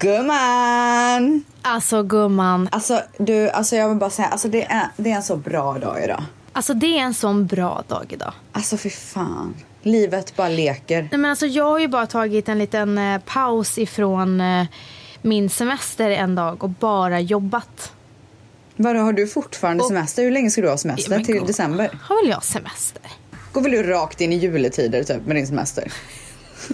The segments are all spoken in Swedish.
Gumman! Alltså gumman, Alltså du, alltså jag vill bara säga, alltså det är, det är en så bra dag idag. alltså det är en sån bra dag idag. Alltså för fan. Livet bara leker. Nej, men alltså, jag har ju bara tagit en liten eh, paus ifrån eh, min semester en dag och bara jobbat. Vadå, har du fortfarande Och- semester? Hur länge ska du ha semester? Men Till gumman, december? Har väl jag semester? Går väl du rakt in i juletider typ med din semester?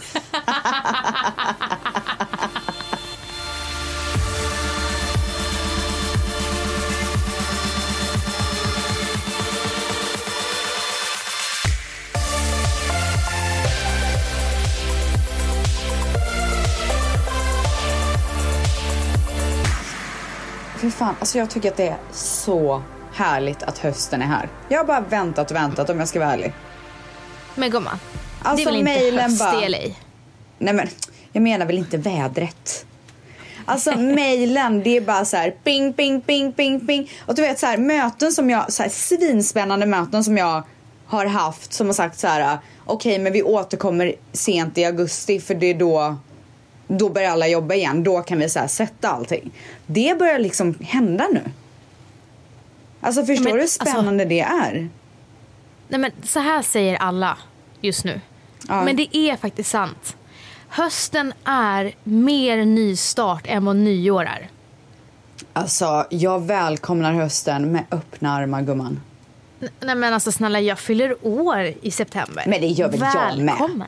Fy fan, alltså jag tycker att det är så härligt att hösten är här. Jag har bara väntat och väntat om jag ska vara ärlig. Men gumman, Alltså, det är väl inte höst bara- i LA? Nej men, jag menar väl inte vädret. Alltså mejlen, det är bara så här ping, ping, ping, ping, ping. Och du vet så här möten som jag, så här svinspännande möten som jag har haft som har sagt så här okej men vi återkommer sent i augusti för det är då då börjar alla jobba igen. Då kan vi så här sätta allting. Det börjar liksom hända nu. Alltså förstår men, du hur alltså- spännande det är? Nej men så här säger alla just nu. Ja. Men det är faktiskt sant. Hösten är mer nystart än vad nyår är. Alltså jag välkomnar hösten med öppna armar gumman. Nej men alltså snälla jag fyller år i september. Men det gör väl jag med.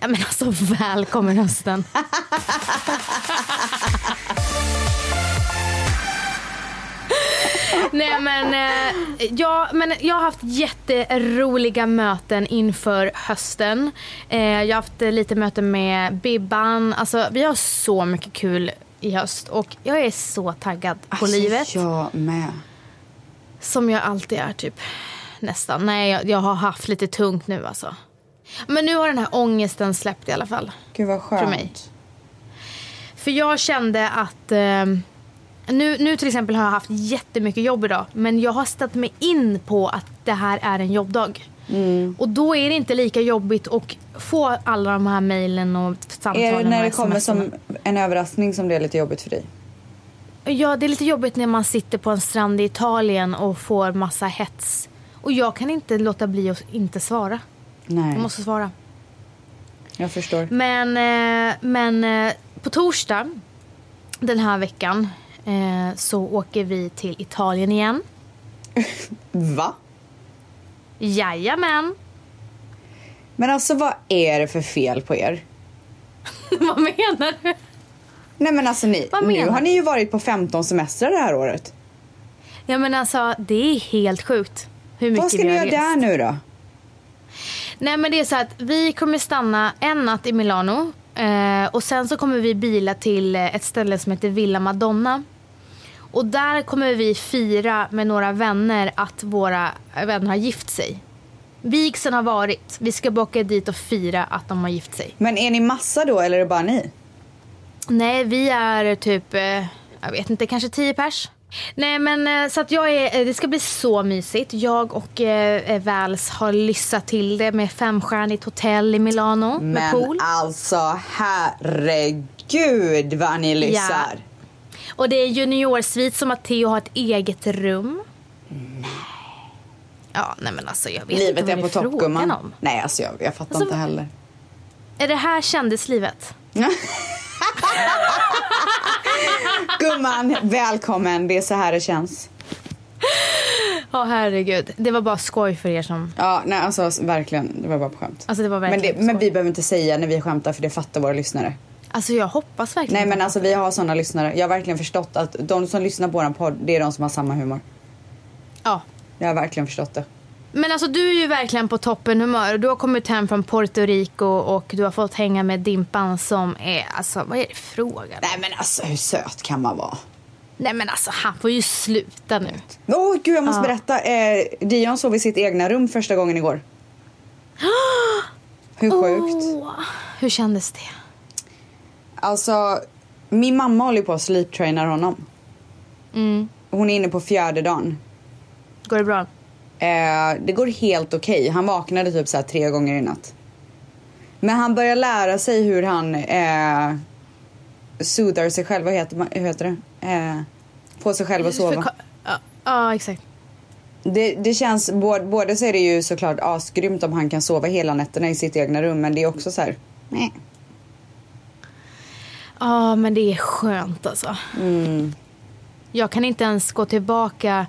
Ja men alltså välkommen hösten. Nej men, eh, ja, men jag har haft jätteroliga möten inför hösten. Eh, jag har haft lite möten med Bibban. Alltså vi har så mycket kul i höst och jag är så taggad på Alltså, livet. Jag med. Som jag alltid är typ. Nästan. Nej jag, jag har haft lite tungt nu alltså. Men nu har den här ångesten släppt i alla fall. Gud vad skönt. För mig. För jag kände att eh, nu, nu till exempel har jag haft jättemycket jobb idag. Men jag har ställt mig in på att det här är en jobbdag. Mm. Och då är det inte lika jobbigt att få alla de här mejlen och samtalen. Är det när det kommer som en överraskning som det är lite jobbigt för dig? Ja, det är lite jobbigt när man sitter på en strand i Italien och får massa hets. Och jag kan inte låta bli att inte svara. Nej, Jag måste svara. jag förstår. Men, eh, men eh, på torsdag den här veckan eh, så åker vi till Italien igen. Va? Jajamän. Men alltså vad är det för fel på er? Vad menar du? Nej men alltså ni, Vad nu har ni ju varit på 15 semestrar det här året. Ja men alltså det är helt sjukt. Hur mycket Vad ska vi ni har göra där nu då? Nej men det är så att vi kommer stanna en natt i Milano. Eh, och sen så kommer vi bila till eh, ett ställe som heter Villa Madonna. Och där kommer vi fira med några vänner att våra vänner har gift sig. Vigseln har varit. Vi ska bara åka dit och fira att de har gift sig. Men är ni massa då eller är det bara ni? Nej, vi är typ, eh, jag vet inte, kanske tio pers. Nej men eh, så att jag är, eh, det ska bli så mysigt. Jag och eh, Vals har lyssat till det med femstjärnigt hotell i Milano med Men pool. alltså herregud vad ni lyssar. Och det är juniorsvit som att Theo har ett eget rum. Nej. Ja, nej men alltså jag vet Livet inte är vad på det topp gumman. Nej alltså jag, jag fattar Alltså, inte heller. Är det här kändislivet? Gumman, välkommen. Det är så här det känns. Ja herregud. Det var bara skoj för er som... Ja, nej alltså verkligen. Det var bara på skämt. Alltså det var men, det, men vi behöver inte säga när vi skämtar för det fattar våra lyssnare. Alltså jag hoppas verkligen Nej men alltså vi har såna lyssnare. Jag har verkligen förstått att de som lyssnar på våran podd, det är de som har samma humor. Ja. Jag har verkligen förstått det. Men alltså du är ju verkligen på toppen humör. Du har kommit hem från Puerto Rico och du har fått hänga med Dimpan som är, alltså vad är det frågan? Nej men alltså hur söt kan man vara? Nej men alltså han får ju sluta nu. Åh gud jag måste Ja. berätta. Eh, Dion sov i sitt egna rum första gången igår. Hur sjukt? Åh, hur kändes det? Alltså min mamma håller på att sleeptrainar honom. Mm. Hon är inne på fjärde dagen. Går det bra? Eh, det går helt okej. Han vaknade typ så här tre gånger i natt. Men han börjar lära sig hur han... Eh, soothar sig själv, vad heter, hur heter det? Eh, få sig själv att sova. Ja, ja, exakt. Det, det känns, både, både så är det ju såklart asgrymt om han kan sova hela nätterna i sitt egna rum men det är också så här, nej. Ja, men det är skönt alltså. Mm. Jag kan inte ens gå tillbaka.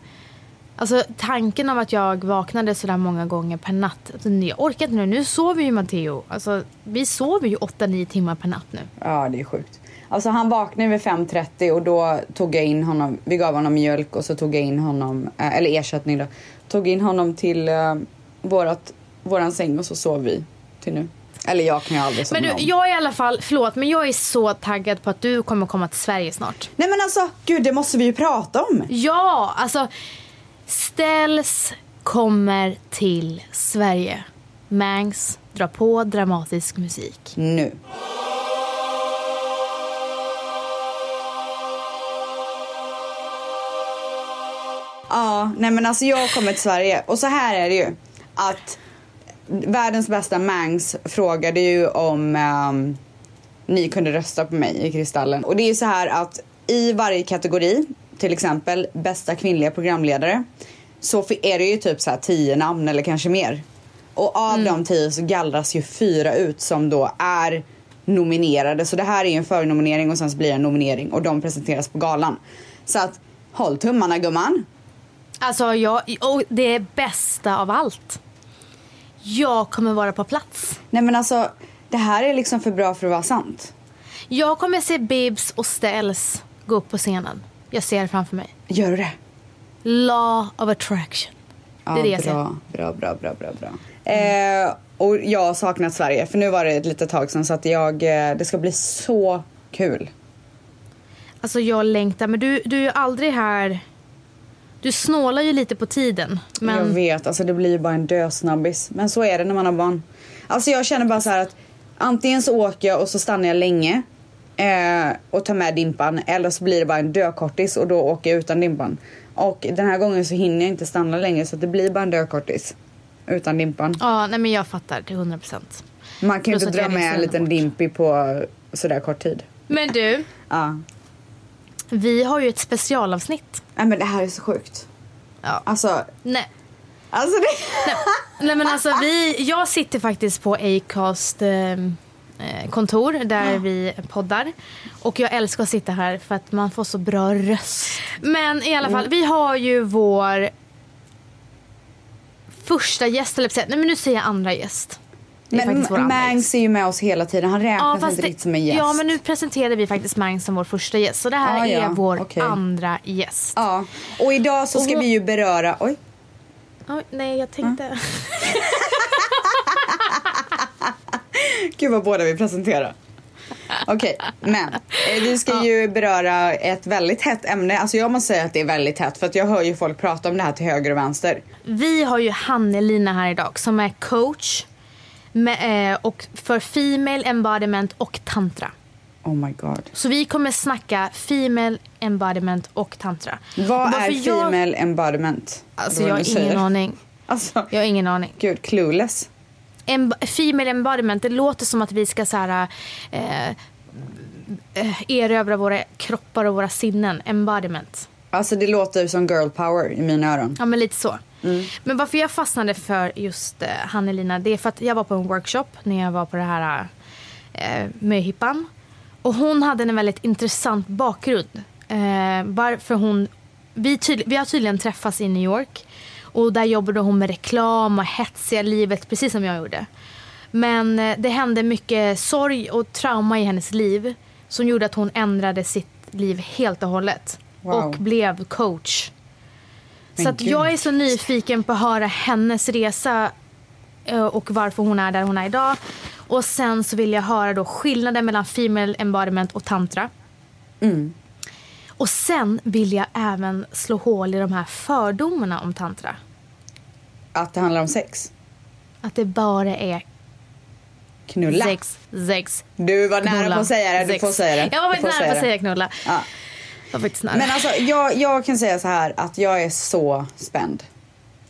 Alltså tanken av att jag vaknade sådär många gånger per natt. Alltså, jag orkar inte nu. Nu sover ju Matteo. Alltså, vi sover ju 8-9 timmar per natt nu. Ja det är sjukt. Alltså han vaknade vid 5.30 och då tog jag in honom, vi gav honom mjölk och så tog jag in honom, eh, eller ersättning då. Tog in honom till eh, vårat, våran säng och så sov vi till nu. Eller jag kan ju aldrig somna Men du, jag är i alla fall, förlåt, men jag är så taggad på att du kommer komma till Sverige snart. Nej men alltså, gud det måste vi ju prata om. Ja, alltså Ställs kommer till Sverige. Mangs drar på dramatisk musik. Nu. Ja, nej men alltså jag kommer till Sverige och så här är det ju att världens bästa Mangs frågade ju om um, ni kunde rösta på mig i Kristallen. Och det är ju så här att i varje kategori, till exempel bästa kvinnliga programledare, så är det ju typ så här tio namn eller kanske mer. Och av de tio så gallras ju fyra ut som då är nominerade. Så det här är ju en förnominering och sen så blir det en nominering och de presenteras på galan. Så att håll tummarna gumman. Alltså, jag, och det bästa av allt. Jag kommer vara på plats. Nej men alltså det här är liksom för bra för att vara sant. Jag kommer se Bibs och Ställs gå upp på scenen. Jag ser det framför mig. Gör du det? Law of attraction. Ja, det är det jag bra, ser. bra, bra, bra, bra, bra. Eh, och jag har saknat Sverige för nu var det ett litet tag sedan så att jag, eh, det ska bli så kul. Alltså jag längtar, men du, du är ju aldrig här. Du snålar ju lite på tiden. Jag Men vet, alltså det blir ju bara en dösnabbis. Men så är det när man har barn. Alltså jag känner bara så här att antingen så åker jag och så stannar jag länge eh, och tar med dimpan eller så blir det bara en dökortis och då åker jag utan dimpan. Och den här gången så hinner jag inte stanna länge så det blir bara en dökortis utan dimpan. ja, nej men jag fattar till 100 procent. Man kan ju inte dra med en reser liten bort. dimpi på sådär kort tid. Men du, Ja. vi har ju ett specialavsnitt. Nej men det här är så sjukt. Ja. Alltså, Nej. alltså det... Nej men alltså vi, jag sitter faktiskt på Acast eh, kontor där vi poddar. Och jag älskar att sitta här för att man får så bra röst. Men i alla fall, vi har ju vår första gäst, eller nej men nu säger jag andra gäst. Men. Mangs är ju med oss hela tiden. Han räknas inte det- riktigt som en gäst. ja men nu presenterade vi faktiskt Mangs som vår första gäst. Så det här Ah, ja, är vår okej. andra gäst. Ja, och idag så Och ska hon- vi ju beröra... Oj. Oj, nej jag tänkte... Gud vad båda vi presenterar. Okej, men eh, vi ska ju beröra ett väldigt hett ämne. Alltså jag måste säga att det är väldigt hett för att jag hör ju folk prata om det här till höger och vänster. Vi har ju Hannelina här idag som är coach med, eh, och för Female Embodiment och Tantra. Oh my god. Så vi kommer snacka Female Embodiment och Tantra. Och Vad är varför jag- female embodiment? Alltså jag har ingen aning. Alltså, Jag har ingen aning. gud, clueless. Em- female Embodiment, det låter som att vi ska så här, eh, eh, erövra våra kroppar och våra sinnen. Embodiment. Alltså det låter som girl power i mina öron. Ja, men lite så. Mm. Men varför jag fastnade för just eh, Hannelina, det är för att jag var på en workshop när jag var på det här eh, möhippan. Och hon hade en väldigt intressant bakgrund. Eh, varför hon, vi, tydlig, vi har tydligen träffats i New York. Och där jobbade hon med reklam och hetsiga livet, precis som jag gjorde. Men eh, det hände mycket sorg och trauma i hennes liv som gjorde att hon ändrade sitt liv helt och hållet. Wow. Och blev coach. Men Så att gud. jag är så nyfiken på att höra hennes resa eh, och varför hon är där hon är idag. Och sen så vill jag höra då skillnaden mellan female embodiment och tantra. Mm. Och sen vill jag även slå hål i de här fördomarna om tantra. Att det handlar om sex. Att det bara är Knulla. sex, sex, Du var nära knulla, på att säga det. Du sex. får säga det. Jag var faktiskt nära på att säga knulla. Ja. Jag var faktiskt nära. Men alltså jag, jag kan säga så här att jag är så spänd.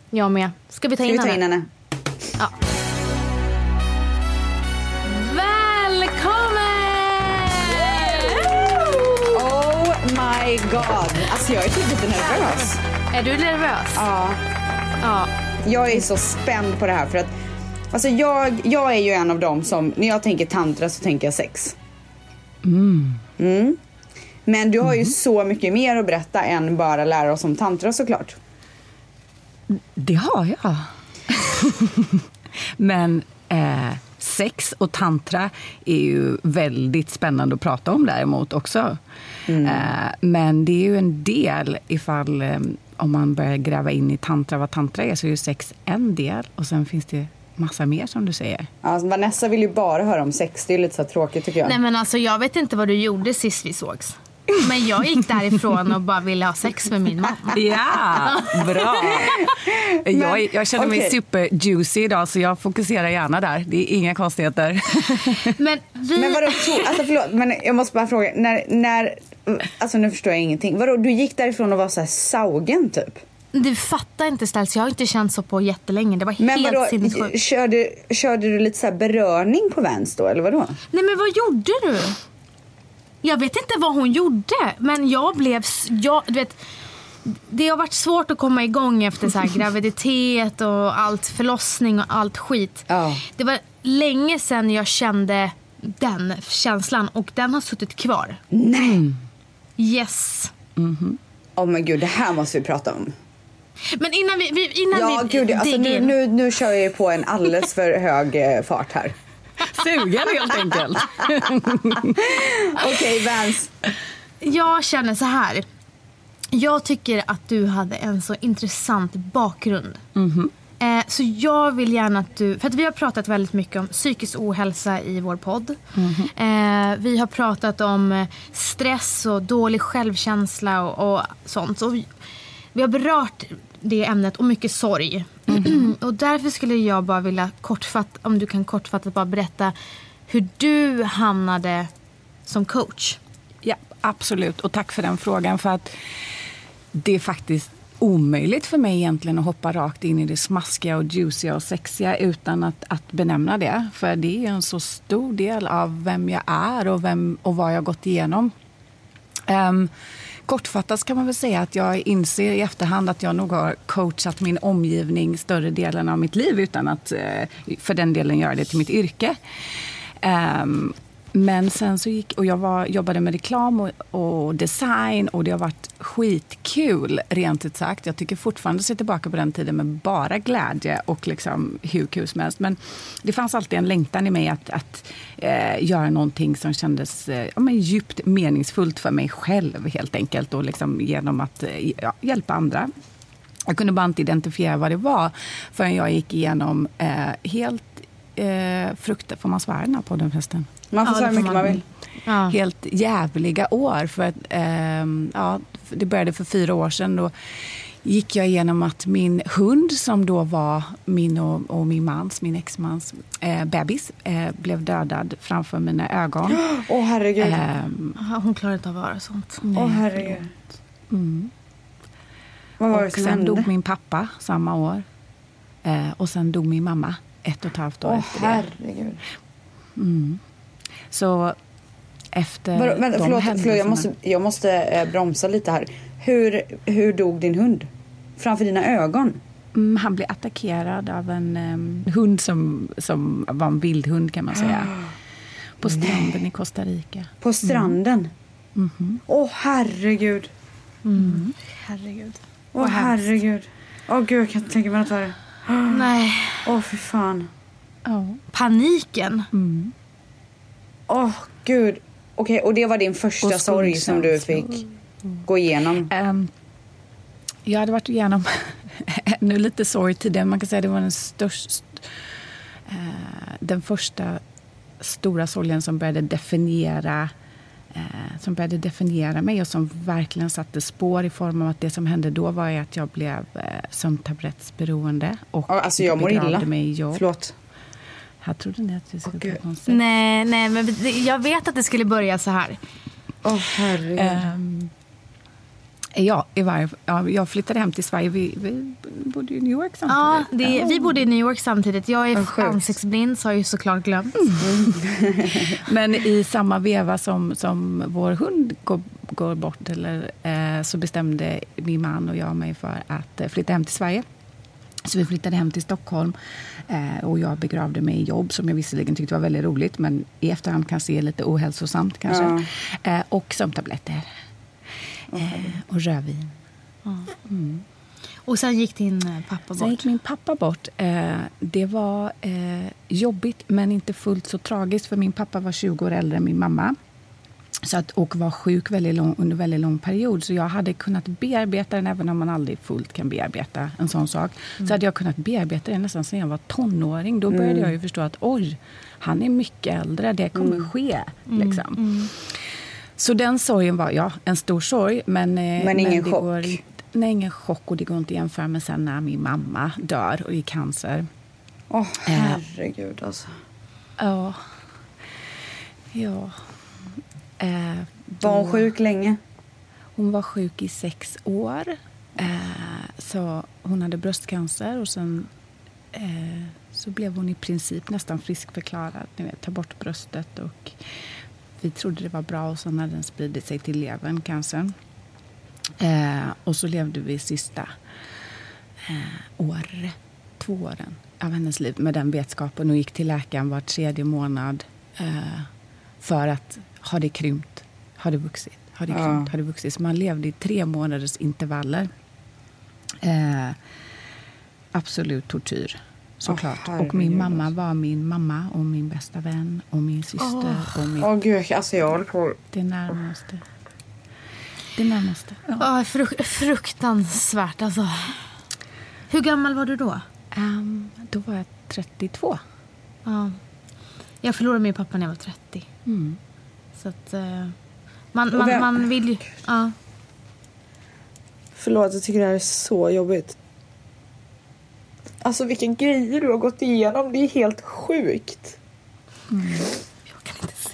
jag med. Ska vi ta Ska in vi ta henne? in henne? Ja. My god. Alltså jag är typ lite nervös. Är du nervös? Ja. Ja. Jag är så spänd på det här för att alltså jag, jag är ju en av dem som när jag tänker tantra så tänker jag sex. Mm. Men du har ju så mycket mer att berätta än bara lära oss om tantra såklart. Det har jag. Men eh, sex och tantra är ju väldigt spännande att prata om däremot också. Eh, men det är ju en del ifall eh, om man börjar gräva in i tantra, vad tantra är, så är ju sex en del och sen finns det massa mer som du säger. Alltså Vanessa vill ju bara höra om sex. Det är lite så tråkigt tycker jag. Nej men alltså jag vet inte vad du gjorde sist vi sågs. Men jag gick därifrån och bara ville ha sex med min mamma. Ja, bra! jag, jag känner mig okej. super-juicy idag så jag fokuserar gärna där. Det är inga konstigheter. Men vi... Men vadå, alltså förlåt, men jag måste bara fråga. När, när, alltså nu förstår jag ingenting. Vadå, du gick därifrån och var så här saugen typ? Du fattar inte ställs. Jag har inte känt så på jättelänge. Det var Men helt vadå, sinnessjukt. körde, körde du lite så här berörning på Vans då eller vadå? Nej men vad gjorde du? Jag vet inte vad hon gjorde. Men jag blev... Jag, du vet, det har varit svårt att komma igång efter så här graviditet och allt förlossning och allt skit. Ja. Det var länge sedan jag kände den känslan och den har suttit kvar. Nej! Yes. Åh men gud, det här måste vi prata om. Men innan vi, vi, innan Ja, vi gud, alltså, nu, nu, nu kör jag på en alldeles för hög eh, fart här. Sugen helt enkelt. Okej, Vans. Jag känner så här. Jag tycker att du hade en så intressant bakgrund. Eh, så jag vill gärna att du... För att vi har pratat väldigt mycket om psykisk ohälsa i vår podd. Eh, vi har pratat om eh, stress och dålig självkänsla och, och sånt. Så vi, vi har berört det ämnet och mycket sorg. Mm. och därför skulle jag bara vilja kortfatta, om du kan kortfattat bara berätta hur du hamnade som coach. Ja, absolut. Och tack för den frågan. För att det är faktiskt omöjligt för mig egentligen att hoppa rakt in i det smaskiga och juiciga och sexiga utan att, att benämna det. För det är en så stor del av vem jag är och, vem, och vad jag har gått igenom. Um, kortfattat kan man väl säga att jag inser i efterhand att jag nog har coachat min omgivning större delen av mitt liv utan att eh, för den delen göra det till mitt yrke. Ehm, men sen så gick, och jag var, jobbade med reklam och, och design och det har varit skitkul rent ut sagt. Jag tycker fortfarande se tillbaka på den tiden med bara glädje och liksom hur kul som helst. Men det fanns alltid en längtan i mig att, att eh, göra någonting som kändes eh, ja, men djupt meningsfullt för mig själv helt enkelt och liksom genom att eh, ja, hjälpa andra. Jag kunde bara inte identifiera vad det var förrän jag gick igenom eh, helt eh, frukter, får man svära i den här podden förresten? Man får Ja, säga det hur mycket man man. vill. Ja. Helt jävliga år. För att, ehm, ja, det började för fyra år sedan. Då gick jag igenom att min hund, som då var min och, och min mans, min exmans eh, bebis, eh, blev dödad framför mina ögon. Åh herregud. Ehm, Hon klarar inte av att höra sånt. Åh herregud. Vad var det och som sen hände? dog min pappa samma år. Eh, och sen dog min mamma ett och ett halvt år Åh efter det. herregud. Så efter Vadå, vänta, de förlåt, förlåt, jag måste, jag måste eh, bromsa lite här. Hur, hur dog din hund? Framför dina ögon? Mm, han blev attackerad av en em, hund som, som var en vildhund kan man säga. På stranden i Costa Rica. På stranden? Mhm. Åh herregud. Herregud. Åh hemskt. herregud. Åh gud, jag kan inte tänka mig något värre. Nej. Åh fy fan. Ja. Paniken. Mm. Åh gud. Okej, och det var din första sorg som du fick gå igenom? Em, jag hade varit igenom ännu lite sorg tidigare. Man kan säga att det var den största... eh, den första stora sorgen som började definiera eh, som började definiera mig och som verkligen satte spår i form av att det som hände då var att jag blev eh, sömntablettsberoende och Alltså jag mår illa. mig i jobb. Förlåt. Här trodde ni att vi skulle Åh, ta konstigt. Nej, nej, men jag vet att det skulle börja så här. Åh herregud. Ehm, ja, i varje, ja, jag flyttade hem till Sverige. Vi, vi bodde i New York Ja, samtidigt. det, vi bodde i New York samtidigt. Jag är sjukt. ansiktsblind så har jag ju såklart glömt. Men i samma veva som, som vår hund går går bort eller, eh, så bestämde min man och jag mig för att eh, flytta hem till Sverige. Så vi flyttade hem till Stockholm eh, och jag begravde mig i jobb som jag visserligen tyckte var väldigt roligt men i efterhand kan se lite ohälsosamt kanske. Ja. Eh, och sömntabletter. Eh, och rödvin. Mm. Och sen gick din eh, pappa Sen gick bort. min pappa bort. Eh, det var jobbigt men inte fullt så tragiskt för min pappa var 20 år äldre än min mamma. Så att, och var sjuk väldigt lång, under väldigt lång period. Så jag hade kunnat bearbeta den, även om man aldrig fullt kan bearbeta en sån sak. Så hade jag kunnat bearbeta den nästan sedan jag var tonåring. Då började jag ju förstå att oj, han är mycket äldre, det kommer ske. Liksom. Så den sorgen var, ja, en stor sorg. Men, eh, Men ingen det chock? Går nej, ingen chock. Och det går inte att jämföra med sen när min mamma dör och i cancer. Åh, herregud alltså. Ja. Ja. Eh, Var hon sjuk länge? Hon var sjuk i sex år. Eh, så hon hade bröstcancer och sen eh, så blev hon i princip nästan friskförklarad. Ni vet, ta bort bröstet och vi trodde det var bra och sen hade den spridit sig till levern, cancern. Eh, och så levde vi sista eh, år, två åren av hennes liv med den vetskapen och gick till läkaren var tredje månad eh, för att har det krympt, har det vuxit, har det Ja. krympt, har det vuxit. Så man levde i tre månaders intervaller. Eh, absolut tortyr, såklart. Åh, och min mamma var min mamma och min bästa vän och min syster och min, Åh gud, alltså jag håller på. det närmaste. Det närmaste. Ja. Ja, fruk- fruktansvärt alltså. Hur gammal var du då? Ehm, då var jag 32. Ja. Jag förlorade min pappa när jag var 30. Mm. Så att... eh, man, man, man vill ju... Ja. Förlåt, jag tycker det här är så jobbigt. Alltså vilka grejer du har gått igenom. Det är helt sjukt. Jag kan inte se.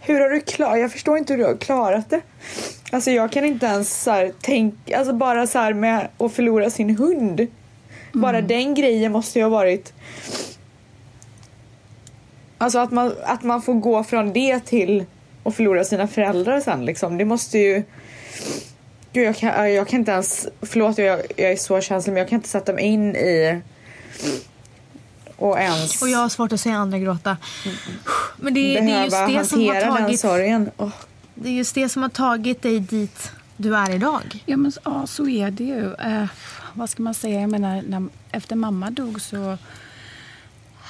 Hur har du klarat Jag förstår inte hur du har klarat det. Alltså jag kan inte ens så här, tänka, alltså bara så här med att förlora sin hund. Bara den grejen måste ju ha varit Alltså att man, att man får gå från det till att förlora sina föräldrar sen liksom. Det måste ju Gud, jag kan, jag kan inte ens, förlåt jag, jag är så känslig men jag kan inte sätta mig in i och ens Och jag har svårt att se andra gråta. Men det, det är just det som har tagit... sorgen. Åh. Det är just det som har tagit dig dit du är idag. Ja, men ja, så är det ju. Eh, vad ska man säga? Jag menar, när, efter mamma dog så...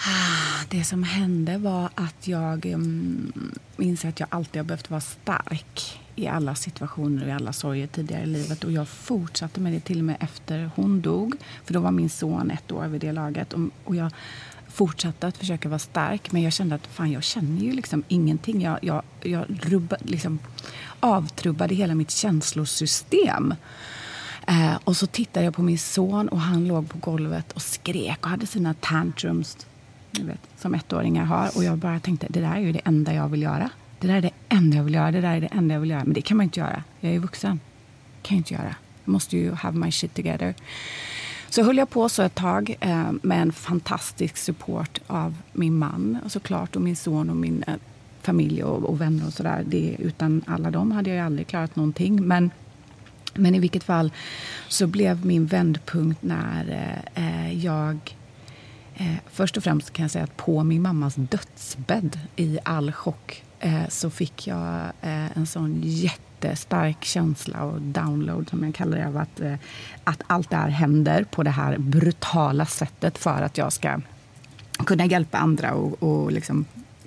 Ah, det som hände var att jag mm, um, inser att jag alltid har behövt vara stark i alla situationer och i alla sorger tidigare i livet. Och jag fortsatte med det till och med efter hon dog. För då var min son ett år vid det laget. Och, och jag fortsatte att försöka vara stark. Men jag kände att fan, jag känner ju liksom ingenting. Jag, jag, jag rubba, liksom, avtrubbade hela mitt känslosystem. Eh, och så tittade jag på min son och han låg på golvet och skrek och hade sina tantrums vet, som ettåringar har. Och jag bara tänkte, det där är ju det enda jag vill göra. Det där är det enda jag vill göra. Det där är det enda jag vill göra. Men det kan man inte göra. Jag är ju vuxen. Kan jag inte göra. Jag måste ju have my shit together. Så höll jag på så ett tag eh, med en fantastisk support av min man och såklart och min son och min eh, familj och, och vänner och sådär. Utan alla dem hade jag ju aldrig klarat någonting. Men men i vilket fall så blev min vändpunkt när eh, eh jag... Eh, först och främst kan jag säga att på min mammas dödsbädd i all chock eh, så fick jag eh, en sån jättestark känsla och download som jag kallar det av att, eh, att allt det här händer på det här brutala sättet för att jag ska kunna hjälpa andra och, och liksom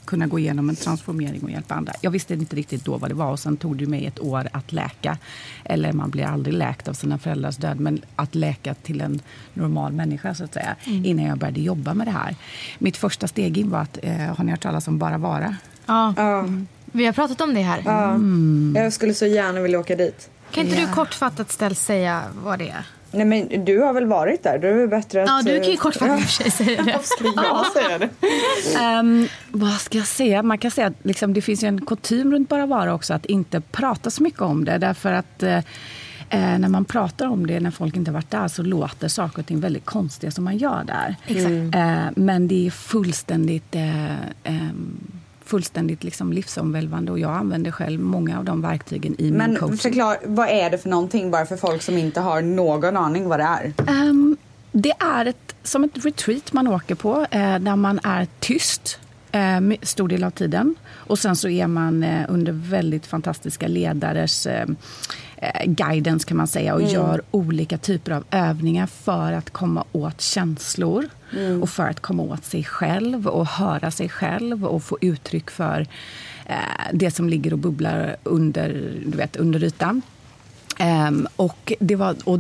kunna gå igenom en transformering och hjälpa andra. Jag visste inte riktigt då vad det var och sen tog det mig ett år att läka. Eller man blir aldrig läkt av sina föräldrars död, men att läka till en normal människa så att säga. Innan jag började jobba med det här. Mitt första steg in var att, eh, har ni hört talas om Bara Vara? Ja. Ja, Vi har pratat om det här. ja. Jag skulle så gärna vilja åka dit. Kan inte Ja. du kortfattat ställt säga vad det är? Nej men du har väl varit där? Då är bättre att... Ja, du kan ju eh, kortfattat i och för sig säga det. Skulle jag säga det? Ehm, vad ska jag säga? Man kan säga att liksom, det finns ju en kutym runt Bara Vara också att inte prata så mycket om det. Därför att eh, eh, när man pratar om det, när folk inte har varit där, så låter saker och ting väldigt konstiga som man gör där. Exakt. Eh, men det är fullständigt eh, ehm, fullständigt liksom livsomvälvande och jag använder själv många av de verktygen i min coaching. Men förklar, vad är det för någonting bara för folk som inte har någon aning vad det är? Um, det är ett, som ett retreat man åker på eh, där man är tyst eh, stor del av tiden. Och sen så är man eh, under väldigt fantastiska ledares eh, eh, guidance kan man säga och mm. gör olika typer av övningar för att komma åt känslor mm. och för att komma åt sig själv och höra sig själv och få uttryck för eh, det som ligger och bubblar under, du vet, under ytan. Um, och det, var, och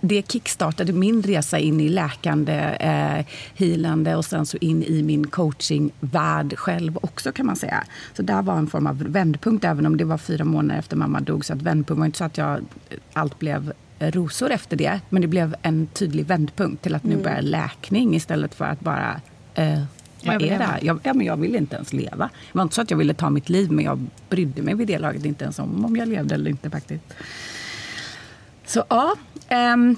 det kickstartade min resa in i läkande, eh, healande och sen så in i min coachingvärld själv också kan man säga. Så det var en form av vändpunkt även om det var fyra månader efter mamma dog. Så att vändpunkt var inte så att jag, eh, allt blev rosor efter det. Men det blev en tydlig vändpunkt till att nu mm. börja läkning istället för att bara eh, vad är det här? Jag, ja, men jag ville inte ens leva. Det var inte så att jag ville ta mitt liv men jag brydde mig vid det laget inte ens om om jag levde eller inte faktiskt. Så ja, um,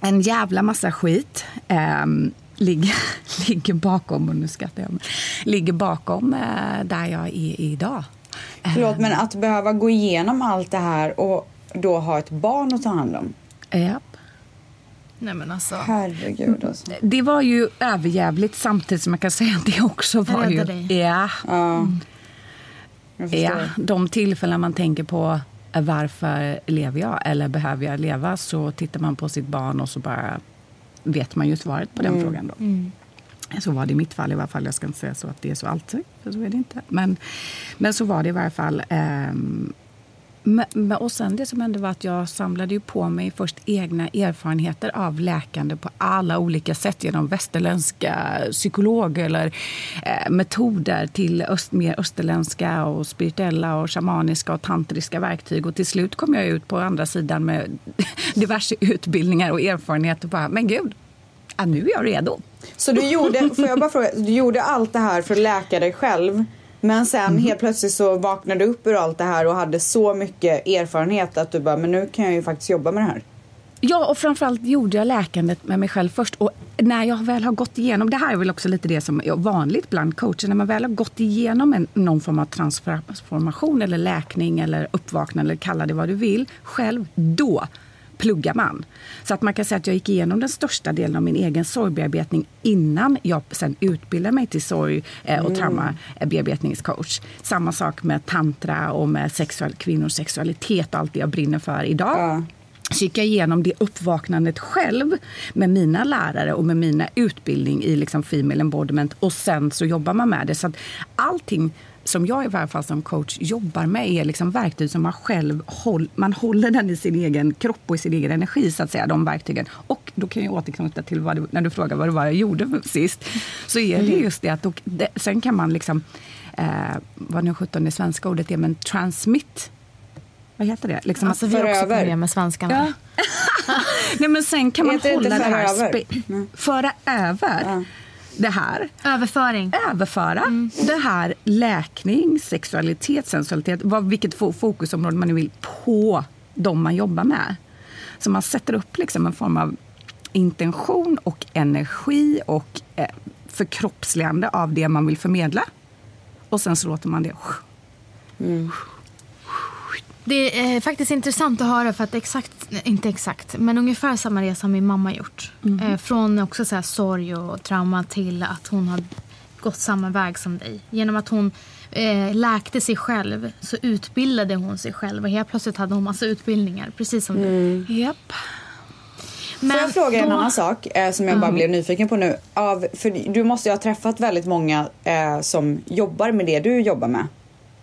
en jävla massa skit um, ligger, ligger bakom, och nu skrattar jag, ligger bakom uh, där jag är idag. Förlåt, men att behöva gå igenom allt det här och då ha ett barn att ta hand om? Ja. Nej men alltså. Herregud alltså. Det var ju överjävligt samtidigt som man kan säga att det också var ju... Dig. Ja. Ja. ja. De tillfällen man tänker på varför lever jag eller behöver jag leva? Så tittar man på sitt barn och så bara vet man ju svaret på den mm. frågan. Då. Mm. Så var det i mitt fall i varje fall. Jag ska inte säga så att det är så alltid, för så är det inte. Men, men så var det i varje fall. Um, och sen det som hände var att jag samlade ju på mig först egna erfarenheter av läkande på alla olika sätt genom västerländska psykologer eller eh, metoder till öst, mer österländska och spirituella och shamaniska och tantriska verktyg. Och till slut kom jag ut på andra sidan med diverse utbildningar och erfarenheter och bara, men gud, nu är jag redo. Så du gjorde, får jag bara fråga, du gjorde allt det här för att läka dig själv men sen mm. helt plötsligt så vaknade du upp ur allt det här och hade så mycket erfarenhet att du bara, men nu kan jag ju faktiskt jobba med det här. Ja, och framförallt gjorde jag läkandet med mig själv först. Och när jag väl har gått igenom, det här är väl också lite det som är vanligt bland coacher, när man väl har gått igenom en, någon form av transformation eller läkning eller uppvaknande, eller kalla det vad du vill, själv, då pluggar man. Så att man kan säga att jag gick igenom den största delen av min egen sorgbearbetning innan jag sen utbildade mig till sorg eh, och mm. traumabearbetningscoach. Samma sak med tantra och med sexual, kvinnors sexualitet och allt det jag brinner för idag. Ja. Så gick jag igenom det uppvaknandet själv med mina lärare och med mina utbildning i liksom female embodiment och sen så jobbar man med det. Så att allting som jag i varje fall som coach jobbar med är liksom verktyg som man själv håll, man håller den i sin egen kropp och i sin egen energi, så att säga, de verktygen. Och då kan jag återknyta till vad du, när du frågar vad det var jag gjorde sist. Så är det mm. just det att då, det, sen kan man liksom, eh, vad nu 17 det svenska ordet är, men transmit vad heter det? Liksom alltså, vi har också problem med svenskarna. Ja. Nej, men sen kan man hålla det här... Över. Mm. Föra över. Ja det här. Överföring. Överföra mm. det här läkning, sexualitet, sensualitet, vad, vilket fokusområde man nu vill, på de man jobbar med. Så man sätter upp liksom en form av intention och energi och eh, förkroppsligande av det man vill förmedla. Och sen så låter man det mm. Det är faktiskt intressant att höra för att exakt, inte exakt, men ungefär samma resa min mamma gjort. Mm. från också så här sorg och trauma till att hon har gått samma väg som dig. Genom att hon eh, läkte sig själv så utbildade hon sig själv och helt plötsligt hade hon massa utbildningar, precis som mm. du. Yep. Men Får jag fråga då... en annan sak eh, som jag bara mm. blev nyfiken på nu? Av, för du måste ju ha träffat väldigt många eh, som jobbar med det du jobbar med.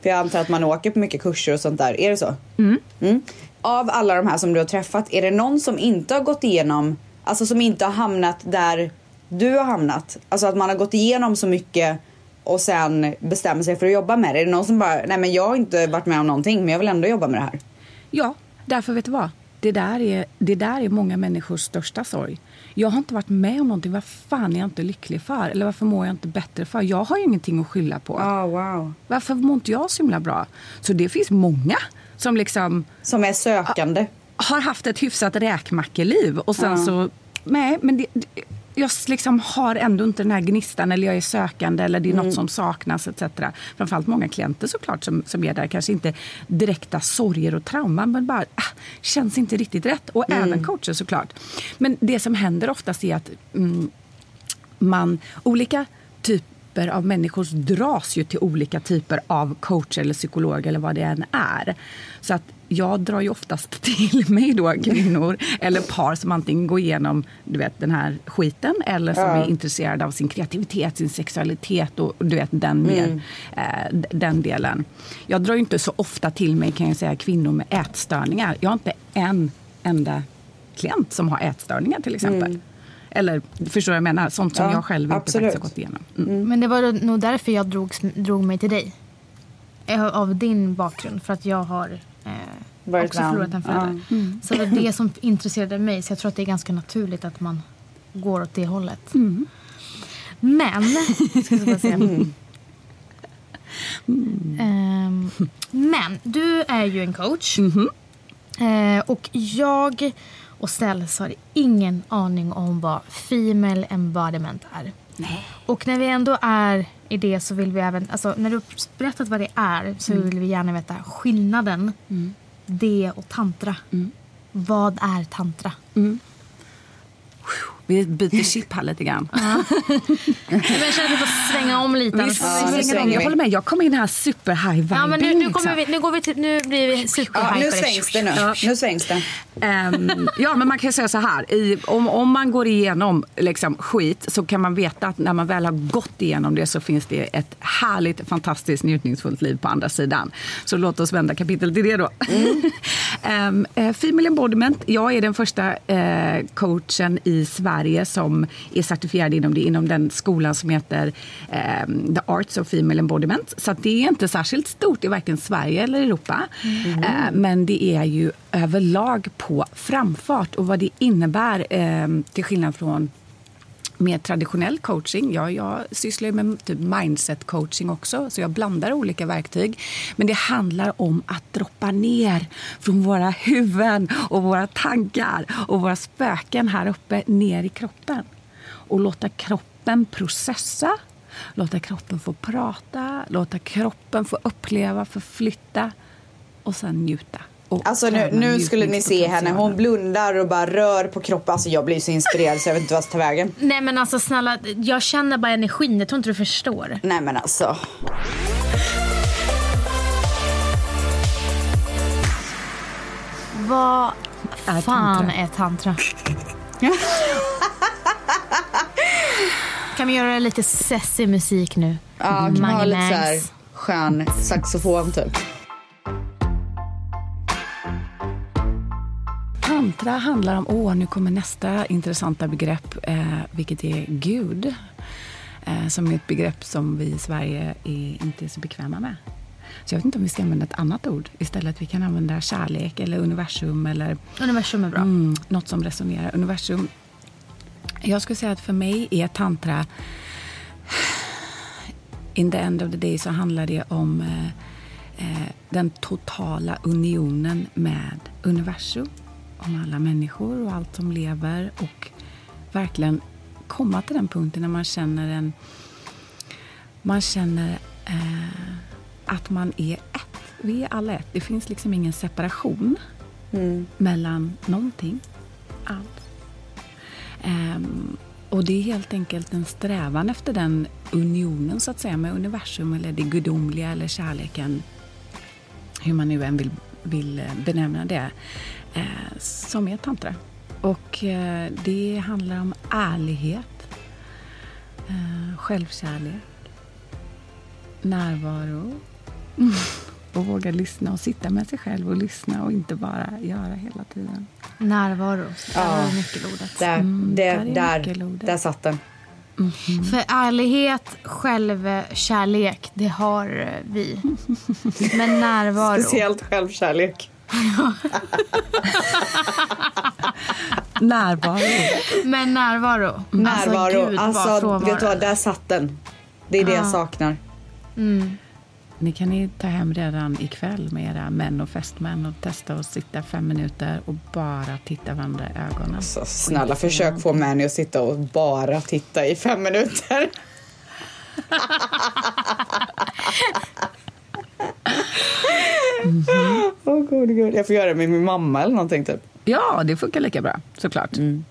För jag antar att man åker på mycket kurser och sånt där. Är det så? Mm. Mm. Av alla de här som du har träffat, är det någon som inte har gått igenom, alltså som inte har hamnat där du har hamnat? Alltså att man har gått igenom så mycket och sen bestämmer sig för att jobba med det. Är det någon som bara, nej men jag har inte varit med om någonting men jag vill ändå jobba med det här? Ja, därför vet du vad? Det där är, det där är många människors största sorg. Jag har inte varit med om någonting. Vad fan är jag inte lycklig för? Eller varför mår jag inte bättre för? Jag har ju ingenting att skylla på. Oh, wow. Varför mår inte jag så himla bra? Så det finns många som liksom... Som är sökande. Har haft ett hyfsat räkmackeliv och sen oh. så... Nej, men det, jag liksom har ändå inte den här gnistan eller jag är sökande eller det är något som saknas etc. Framförallt många klienter såklart som, som är där. Kanske inte direkta sorger och trauman men bara ah, känns inte riktigt rätt. Och även coacher såklart. Men det som händer oftast är att mm, man, olika typer av människor dras ju till olika typer av coacher eller psykologer eller vad det än är. Så att jag drar ju oftast till mig då kvinnor eller par som antingen går igenom du vet, den här skiten eller som är intresserade av sin kreativitet, sin sexualitet och du vet den, mer, eh, den delen. Jag drar ju inte så ofta till mig kan jag säga kvinnor med ätstörningar. Jag har inte en enda klient som har ätstörningar till exempel. Eller förstår jag menar? Sånt som Ja, jag själv inte faktiskt har gått igenom. Mm. Men det var nog därför jag drog, drog mig till dig. Eh, Av din bakgrund. För att jag har eh, Varit också förlorat en förälder. Så det var det som intresserade mig. Så jag tror att det är ganska naturligt att man går åt det hållet. Men, ska jag bara säga. Ehm, men du är ju en coach. Eh, och jag och Ställs har ingen aning om vad female embodiment är. Och när vi ändå är i det så vill vi även, alltså när du har berättat vad det är så vill vi gärna veta skillnaden. Det och tantra. Vad är tantra? Vi byter chip här lite grann. Men jag känner att vi får svänga om lite. Vi svänger svänger om. Jag håller med. Jag kom in här super high vibe. Ja, men nu, nu, kommer liksom. vi, nu, går vi till, nu blir vi Ja, superhypade. nu svängs det nu. Nu svängs det. Ehm, ja, men man kan säga så här. I, om, om man går igenom liksom, skit så kan man veta att när man väl har gått igenom det så finns det ett härligt, fantastiskt, njutningsfullt liv på andra sidan. Så låt oss vända kapitel till det då. Ehm, eh, Female Embodiment. Jag är den första eh, coachen i Sverige som är certifierad inom det, inom den skolan som heter ehm, The Arts of Female Embodiment. Så det är inte särskilt stort i varken Sverige eller Europa. Eh, men det är ju överlag på framfart och vad det innebär eh, till skillnad från mer traditionell coaching. Ja, jag sysslar ju med typ mindset coaching också, så jag blandar olika verktyg. Men det handlar om att droppa ner från våra huvuden och våra tankar och våra spöken här uppe ner i kroppen. Och låta kroppen processa, låta kroppen få prata, låta kroppen få uppleva, förflytta och sen njuta. Och Alltså nu, nu skulle ni se henne. Hon blundar och bara rör på kroppen. Alltså jag blir så inspirerad så jag vet inte vad jag ska ta vägen. Nej men alltså snälla, jag känner bara energin. Jag tror inte du förstår. Nej men alltså. Vad Är fan tantra. är tantra? kan vi göra lite sessig musik nu? Ja, kan man ha lite så här Mags. skön saxofon typ. Tantra handlar om, åh nu kommer nästa intressanta begrepp, eh, vilket är Gud. Eh, som är ett begrepp som vi i Sverige är, inte är så bekväma med. Så jag vet inte om vi ska använda ett annat ord istället. Vi kan använda kärlek eller universum eller Universum är bra. mm, något som resonerar. Universum. Jag skulle säga att för mig är tantra in the end of the day så handlar det om eh, eh, den totala unionen med universum. Om alla människor och allt som lever och verkligen komma till den punkten när man känner en man känner eh, att man är ett. Vi är alla ett. Det finns liksom ingen separation mellan någonting alls. Ehm, och det är helt enkelt en strävan efter den unionen så att säga med universum eller det gudomliga eller kärleken. Hur man nu än vill, vill eh, benämna det. Eh, som är tantra. Och eh, det handlar om ärlighet. Eh, självkärlek. Närvaro. Och våga lyssna och sitta med sig själv och lyssna och inte bara göra hela tiden. Närvaro. Där Ja. var nyckelordet. Där, Mm, det, där är där, nyckelordet. där satt den. För ärlighet, självkärlek, det har vi. Men närvaro. Speciellt självkärlek. Närvaro. Men närvaro. Närvaro. Gud, Alltså, vad frånvaro. vet du vad, där satt den. Det är det jag saknar. ni kan ni ta hem redan ikväll med era män och fästmän och testa att sitta fem minuter och bara titta varandra i ögonen. Så snälla, försök få Mani att sitta och bara titta i fem minuter. Åh oh, god, god. Jag får göra det med min mamma eller någonting typ. Ja, det funkar lika bra såklart. Mm.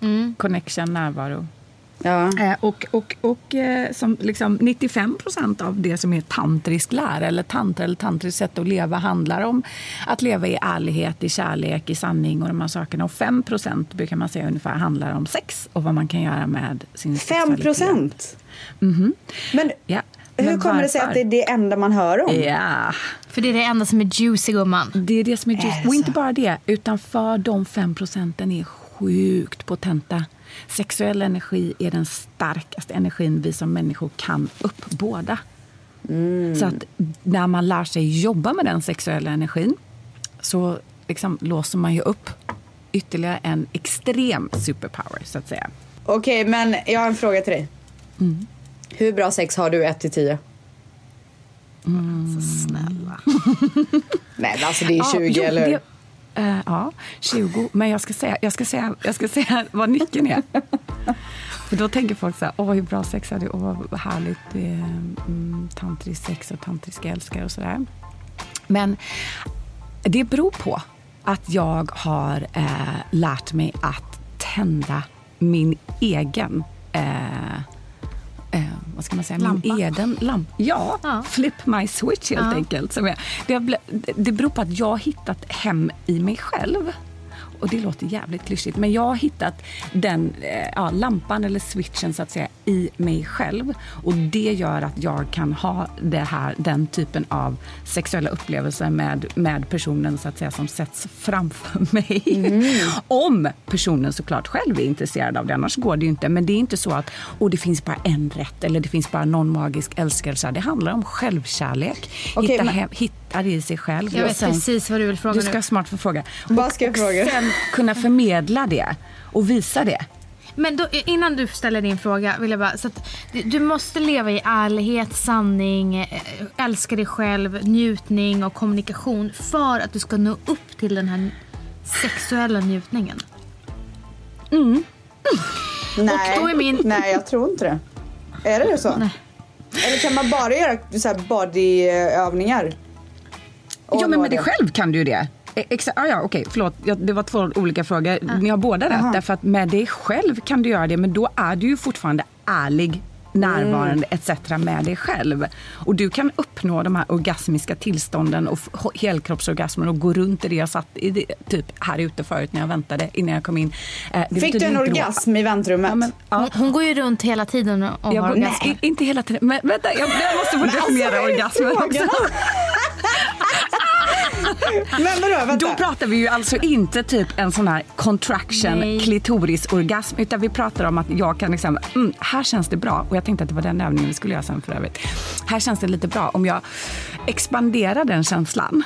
Mm. Connection, närvaro. Ja. Eh, och och, och eh, som liksom 95 procent av det som är tantrisk lära eller tantra eller tantriskt sätt att leva handlar om att leva i ärlighet, i kärlek, i sanning och de här sakerna. Och 5 procent brukar man säga ungefär handlar om sex och vad man kan göra med sin 5 procent? Mm -hmm. Men ja. Hur Men kommer det sig att det är det enda man hör om? Ja. För det är det enda som är juicy, gumman. Det är det som är juicy. Och inte bara det, utan för de 5 procenten är sjukt potenta. Sexuell energi är den starkaste energin vi som människor kan uppbåda. Mm. Så att när man lär sig jobba med den sexuella energin så liksom låser man ju upp ytterligare en extrem superpower, så att säga. Okej, okay, men jag har en fråga till dig. Mm. Hur bra sex har du 1 till 10? Mm. Så snälla. Nej, alltså det är 20 ja, eller? Det, Uh, ja, 20. Men jag ska, säga, jag, ska säga, jag ska säga vad nyckeln är. För då tänker folk så här, åh hur bra sex är det, åh vad härligt, eh, mm, tantrisk sex och tantriska älskare och sådär. Men det beror på att jag har eh, lärt mig att tända min egen eh, eh, vad ska man säga, lampa. min egen lampa. Ja, ja, flip my switch helt ja. enkelt. Som är, det, det beror på att jag har hittat hem i mig själv. Och det låter jävligt klyschigt, men jag har hittat den eh, ja, lampan eller switchen så att säga i mig själv. Och det gör att jag kan ha det här, den typen av sexuella upplevelser med, med personen så att säga som sätts framför mig. Mm. Om personen såklart själv är intresserad av det, annars går det ju inte. Men det är inte så att oh, det finns bara en rätt eller det finns bara någon magisk älskelse. Det handlar om självkärlek. Okay, hitta, men... hitta det i sig själv. Jag vet sen, precis vad du vill fråga Du ska nu. smart få fråga. Vad ska jag fråga? Sen kunna förmedla det och visa det. Men då, innan du ställer din fråga vill jag bara... Så att, du måste leva i ärlighet, sanning, eh, älska dig själv, njutning och kommunikation för att du ska nå upp till den här sexuella njutningen. Mm. mm. Nej, och då är min... nej, jag tror inte det. Är det så? Nej. Eller kan man bara göra så här bodyövningar? Ja, men med dig själv kan du ju det. E, Exakt, ah, ja, okej, förlåt. Ja, det var två olika frågor. Ah. Ni har båda rätt. Därför att med dig själv kan du göra det, men då är du ju fortfarande ärlig närvarande mm. etc. med dig själv. Och du kan uppnå de här orgasmiska tillstånden och helkroppsorgasmer och gå runt i det jag satt i det, typ här ute förut när jag väntade innan jag kom in. Eh, Fick du en orgasm då. i väntrummet? Ja, men, ja. hon, hon, går ju runt hela tiden och jag, har orgasm. Nej, inte hela tiden. Men vänta, jag, jag måste få definiera alltså, orgasmen också. Men vadå, vänta. Då pratar vi ju alltså inte typ en sån här contraction Nej. klitorisorgasm utan vi pratar om att jag kan liksom, mm, här känns det bra och jag tänkte att det var den övningen vi skulle göra sen för övrigt. Här känns det lite bra om jag expanderar den känslan.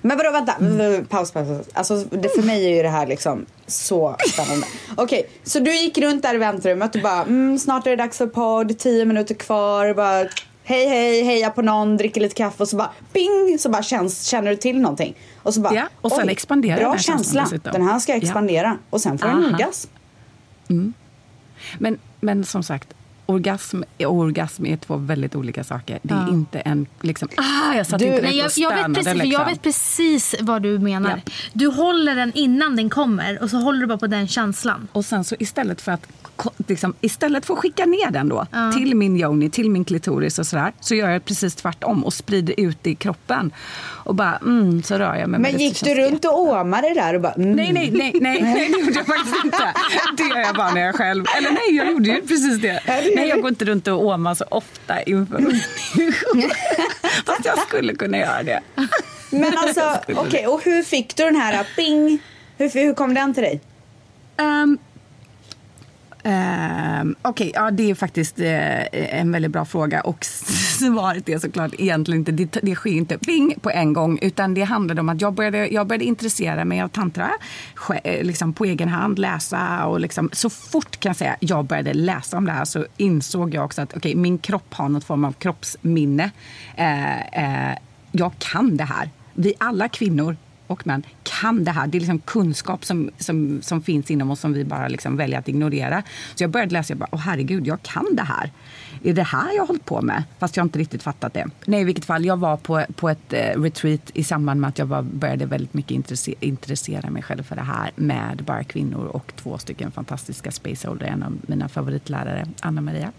Men vadå, vänta. Mm. Paus, paus, paus. Alltså, det, för mig är ju det här liksom så spännande. Okej, okay, så du gick runt där i väntrummet och bara, mm, snart är det dags för podd, tio minuter kvar. Bara, hej hej, heja på någon, dricker lite kaffe och så bara ping så bara känns, känner du till någonting. Och så bara, ja, och sen expanderar bra känsla, den här ska expandera ja. och sen får den orgasm. Mm. Men, men som sagt, orgasm och orgasm är två väldigt olika saker. Det är ja. inte en liksom, ah, jag satt du, inte nej, jag, jag, vet precis, liksom. jag vet precis vad du menar. Ja. Du håller den innan den kommer och så håller du bara på den känslan. Och sen så istället för att liksom, istället för att skicka ner den då ja. till min yoni, till min klitoris och sådär, så gör jag precis tvärtom och sprider ut det i kroppen. Och bara, mm, så rör jag mig. Men gick du runt och åmade där och bara, mm. Nej, nej, nej, nej, nej, det gjorde jag faktiskt inte. Det gör jag bara när jag själv, eller nej, jag gjorde ju precis det. Nej, jag går inte runt och åmar så ofta inför. Fast jag skulle kunna göra det. Men alltså, okej, okay, och hur fick du den här ping? Hur, hur kom den till dig? Um, Um, Okej, okay, ja, det är faktiskt eh, en väldigt bra fråga. Och svaret är såklart egentligen inte, det, det sker inte bing på en gång. Utan det handlade om att jag började, jag började intressera mig av tantra. Eh, liksom på egen hand, läsa och liksom, så fort kan jag säga jag började läsa om det här så insåg jag också att okay, min kropp har något form av kroppsminne. Eh, eh, jag kan det här. Vi alla kvinnor och män kan det här. Det är liksom kunskap som, som, som finns inom oss som vi bara liksom väljer att ignorera. Så jag började läsa och bara, åh herregud, jag kan det här. Är det här jag har hållit på med? Fast jag har inte riktigt fattat det. Nej, i vilket fall, jag var på, på ett eh, retreat i samband med att jag var, började väldigt mycket intresse, intressera mig själv för det här med bara kvinnor och två stycken fantastiska spaceholder. En av mina favoritlärare, Anna Maria.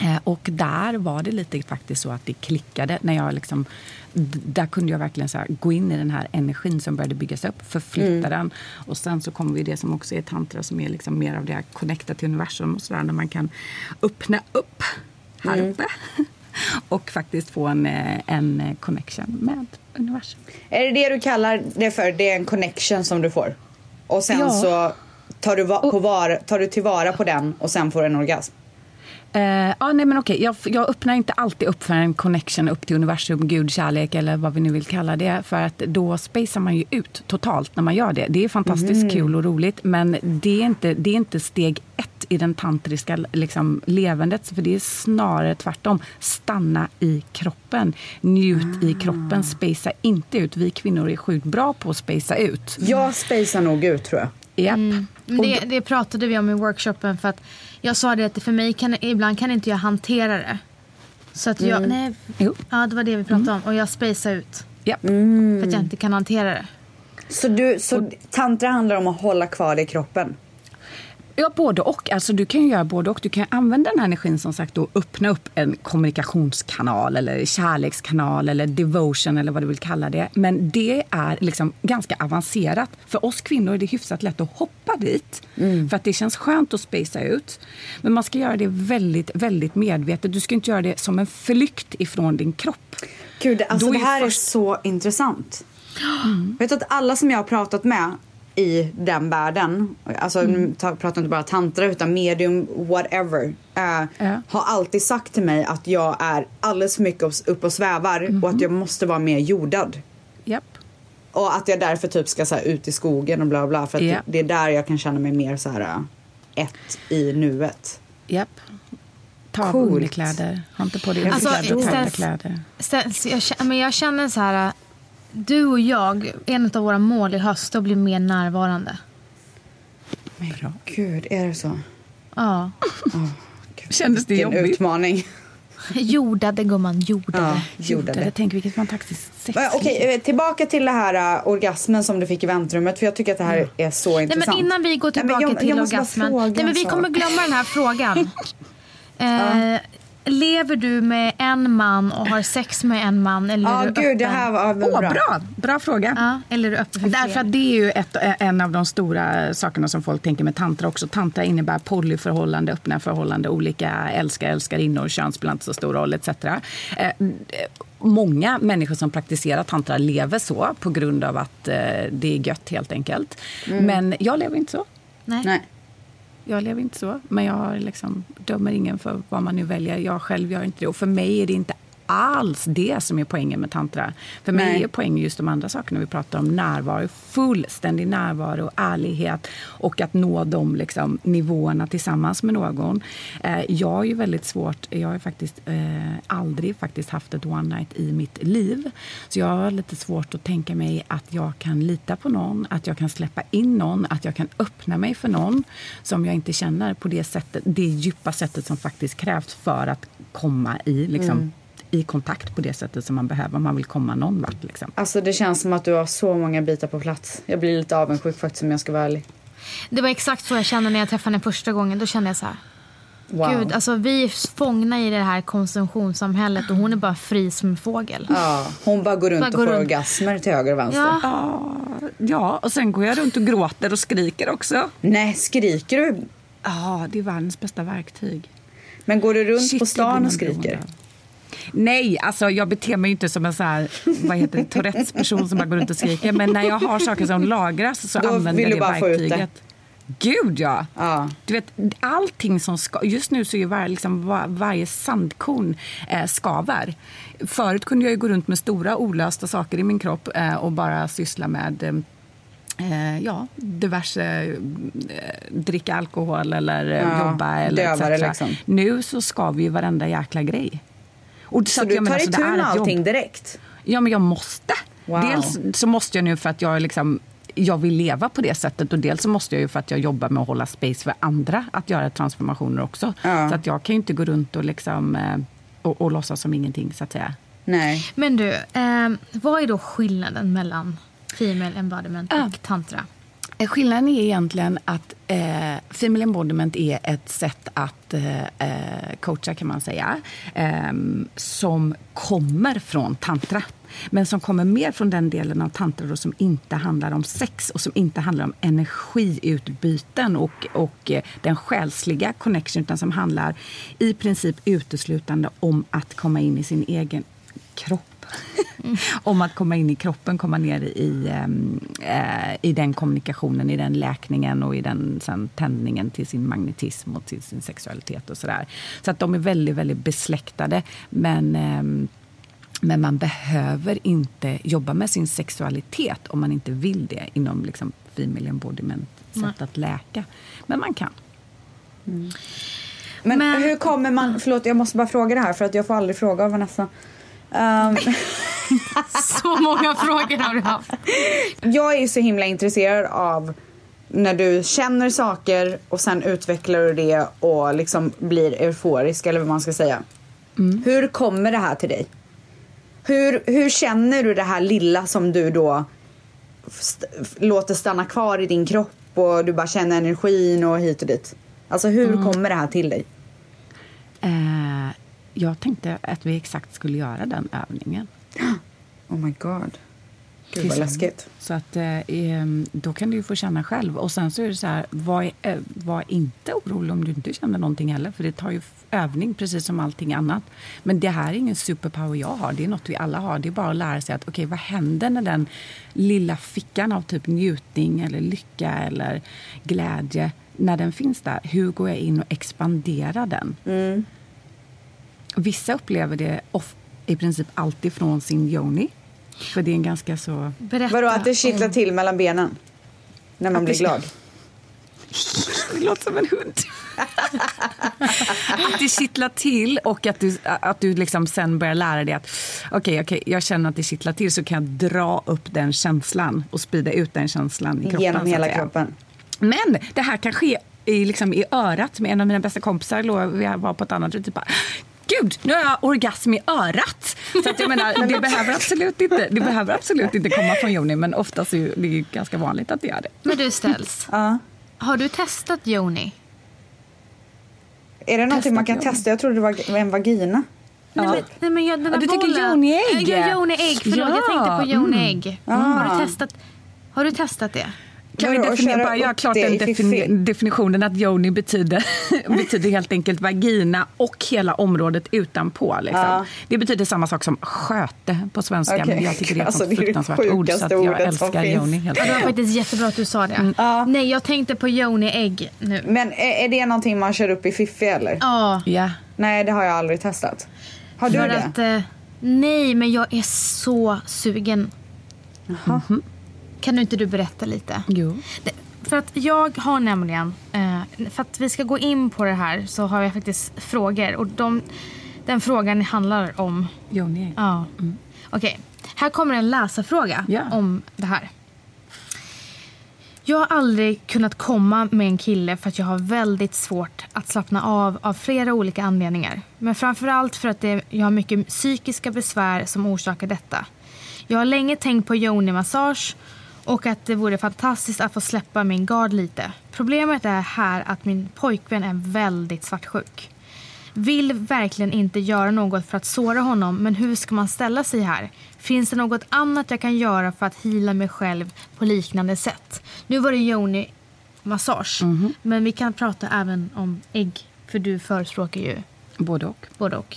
Eh, och där var det lite faktiskt så att det klickade. När jag liksom, där kunde jag verkligen så gå in i den här energin som började byggas upp, förflytta mm. den. Och sen så kommer vi det som också är tantra som är liksom mer av det här connecta till universum och sådär. När man kan öppna upp här mm. uppe och faktiskt få en, eh, en connection med universum. Är det det du kallar det för? Det är en connection som du får? Och sen ja. så tar du, på var, tar du tillvara på den och sen får du en orgasm? Uh, ah, nej, men okej. Jag, jag öppnar inte alltid upp för en connection upp till universum, Gud, kärlek eller vad vi nu vill kalla det. För att då spacear man ju ut totalt när man gör det. Det är fantastiskt mm. kul och roligt men det är, inte, det är inte steg ett i den tantriska liksom, levandet. För det är snarare tvärtom. Stanna i kroppen. Njut ah. i kroppen. Spacea inte ut. Vi kvinnor är sjukt bra på att spacea ut. Jag spacear nog ut tror jag. Yep. Mm. Det, det, pratade vi om i workshopen. För att jag sa det att för mig kan, ibland kan inte jag hantera det. Så att jag, mm. nej, jo. ja det var det vi pratade mm. om. Och jag spacade ut. Yep. Mm. För att jag inte kan hantera det. Så, du, så tantra handlar om att hålla kvar det i kroppen? Ja, både och. Alltså, du kan göra både och. Du kan använda den här energin som sagt och öppna upp en kommunikationskanal eller kärlekskanal eller devotion eller vad du vill kalla det. Men det är liksom ganska avancerat. För oss kvinnor är det hyfsat lätt att hoppa dit. Mm. För att det känns skönt att spacea ut. Men man ska göra det väldigt, väldigt medvetet. Du ska inte göra det som en flykt ifrån din kropp. Gud, alltså det här är, först... är så intressant. Mm. Vet att alla som jag har pratat med i den världen, alltså mm. pratar inte bara tantra utan medium, whatever, uh, ja. har alltid sagt till mig att jag är alldeles för mycket upp och svävar mm. och att jag måste vara mer jordad. Yep. Och att jag därför typ ska så här, ut i skogen och bla bla för att yep. det, är där jag kan känna mig mer så här uh, ett i nuet. Japp. Ta på underkläder. Ha inte på dig alltså, underkläder. Jag, men jag känner så här du och jag, en av våra mål i höst är att bli mer närvarande. Men gud, är det så? Ja. Oh, Kändes det jobbigt? utmaning. Jordade gumman, jordade. Ja, jordade. jordade. Tänk vilket fantastiskt sex. Okej, eh, tillbaka till det här uh, orgasmen som du fick i väntrummet. För jag tycker att det här mm. är så intressant. Nej, men innan vi går tillbaka Nej, jag, till jag orgasmen. Nej, men vi kommer glömma den här frågan. uh, lever du med en man och har sex med en man? Eller ja, är du gud, det här var bra. Oh, bra. Bra fråga. Ja, eller är du öppen för Därför att det är ju ett, en av de stora sakerna som folk tänker med tantra också. Tantra innebär polyförhållande, öppna förhållande, olika älskar, älskarinnor, kön spelar inte så stor roll etc. Eh, många människor som praktiserar tantra lever så på grund av att eh, det är gött helt enkelt. Mm. Men jag lever inte så. Nej. Nej. Jag lever inte så, men jag liksom dömer ingen för vad man nu väljer. Jag själv gör inte det. Och för mig är det inte alls det som är poängen med tantra. För mig Nej. är poängen just de andra sakerna vi pratar om. Närvaro, fullständig närvaro, ärlighet och att nå de liksom, nivåerna tillsammans med någon. Eh, jag har ju väldigt svårt, jag har faktiskt eh, aldrig faktiskt haft ett one night i mitt liv. Så jag har lite svårt att tänka mig att jag kan lita på någon, att jag kan släppa in någon, att jag kan öppna mig för någon som jag inte känner på det sättet, det djupa sättet som faktiskt krävs för att komma i liksom, mm i kontakt på det sättet som man behöver om man vill komma någon vart. Liksom. Alltså det känns som att du har så många bitar på plats. Jag blir lite avundsjuk faktiskt om jag ska vara ärlig. Det var exakt så jag kände när jag träffade henne första gången. Då kände jag så här. Wow. Gud, alltså vi är fångna i det här konsumtionssamhället och hon är bara fri som en fågel. Ja, hon bara går runt bara och får runt. orgasmer till höger och vänster. Ja. ja, och sen går jag runt och gråter och skriker också. Nej, skriker du? Ja, det är världens bästa verktyg. Men går du runt Shit, på stan och skriker? Beroende. Nej, alltså jag beter mig inte som en så här, vad heter det, Tourettes person som bara går runt och skriker. Men när jag har saker som lagras så Då använder jag det verktyget. Gud ja! Ja. Du vet, allting som ska... Just nu så är var, liksom, var, varje sandkorn eh, skaver. Förut kunde jag gå runt med stora olösta saker i min kropp eh, och bara syssla med eh, ja, diverse eh, dricka alkohol eller eh, Ja, jobba eller dövare liksom. Nu så skaver ju varenda jäkla grej. Och Så att du jag tar så itu med ett jobb. allting direkt? Ja, men jag måste. Wow. Dels så måste jag nu för att jag liksom jag vill leva på det sättet och dels så måste jag ju för att jag jobbar med att hålla space för andra att göra transformationer också. Ja. Så att jag kan ju inte gå runt och liksom eh, och, och låtsas som ingenting så att säga. Nej. Men du, eh, vad är då skillnaden mellan female embodiment Ah. och tantra? Eh, skillnaden är egentligen att eh, Female Embodiment är ett sätt att eh, eh coacha, kan man säga, eh, som kommer från tantra. Men som kommer mer från den delen av tantra då, som inte handlar om sex och som inte handlar om energiutbyten och, och eh, den själsliga connection utan som handlar i princip uteslutande om att komma in i sin egen kropp om att komma in i kroppen, komma ner i, ehm, eh, i den kommunikationen, i den läkningen och i den sen, tändningen till sin magnetism och till sin sexualitet och sådär. Så att de är väldigt, väldigt besläktade. Men, ehm, men man behöver inte jobba med sin sexualitet om man inte vill det inom liksom, female embodiment sätt att läka. Men man kan. Men, Men- hur kommer man... Förlåt, jag måste bara fråga det här för att jag får aldrig fråga av Vanessa. Ehm, Så många frågor har du haft. jag är så himla intresserad av när du känner saker och sen utvecklar du det och liksom blir euforisk eller vad man ska säga. Hur kommer det här till dig? Hur, hur känner du det här lilla som du då st- låter stanna kvar i din kropp och du bara känner energin och hit och dit? Alltså hur kommer det här till dig? Eh, jag tänkte att vi exakt skulle göra den övningen. Oh my god. Gud vad läskigt. Så att, eh, då kan du ju få känna själv. Och sen så är det så här, var, eh, var inte orolig om du inte känner någonting heller. För det tar ju övning precis som allting annat. Men det här är ingen superpower jag har. Det är något vi alla har. Det är bara att lära sig att okej, vad händer när den lilla fickan av typ njutning eller lycka eller glädje, när den finns där, hur går jag in och expanderar den? Vissa upplever det off, i princip alltid från sin yoni. För det är en ganska så... Berätta. Vadå att det kittlar om- till mellan benen? När man Att blir det- glad? Det låter som en hund. att det kittlar till och att du, att du liksom sen börjar lära dig att okej, okej, jag känner att det kittlar till så kan jag dra upp den känslan och sprida ut den känslan i kroppen. Genom hela kroppen? Men det här kan ske i, liksom, i örat med en av mina bästa kompisar. Vi var på ett annat typ bara, Gud, nu har jag orgasm i örat! Så att jag menar, det behöver absolut inte, det behöver absolut inte komma från Joni men oftast är det ganska vanligt att det gör det. Men du ställs. Ja. Har du testat Joni? Är det någonting man kan Testat, testa? Jag trodde det var en vagina. Nej, men, nej, men jag, den Ja, du tycker bollen- Joni-ägg? Ja, Joni-ägg. Förlåt, jag Ja, tänkte på Joni-ägg. Mm. Har, du testat, har du testat det? Kan vi definiera, bara göra klart den defini- definitionen att yoni betyder, betyder helt enkelt vagina och hela området utanpå. Liksom. Ja. Det betyder samma sak som sköte på svenska. Okej. Men jag tycker det är ett Alltså, sånt det fruktansvärt ord så att jag älskar yoni helt Ja, det var faktiskt jättebra att du sa det. Mm. Ja. Nej, jag tänkte på Joni-ägg nu. Men är, är det någonting man kör upp i fiffi eller? Ja, Ja. Nej, det har jag aldrig testat. Har du för det? att... Eh, nej, men jag är så sugen. Jaha. Kan du inte du berätta lite? Jo. Det, för att jag har nämligen, eh, för att vi ska gå in på det här så har jag faktiskt frågor. Och de, den frågan handlar om, Yoni. ja. Okej, här kommer en läsarfråga Ja. om det här. Jag har aldrig kunnat komma med en kille för att jag har väldigt svårt att slappna av av flera olika anledningar. Men framförallt för att det, jag har mycket psykiska besvär som orsakar detta. Jag har länge tänkt på yoni-massage och att det vore fantastiskt att få släppa min gard lite. Problemet är här att min pojkvän är väldigt svartsjuk. Vill verkligen inte göra något för att såra honom, men hur ska man ställa sig här? Finns det något annat jag kan göra för att hila mig själv på liknande sätt? Nu var det Joni massage, men vi kan prata även om ägg, för du förespråkar ju Både och. både och.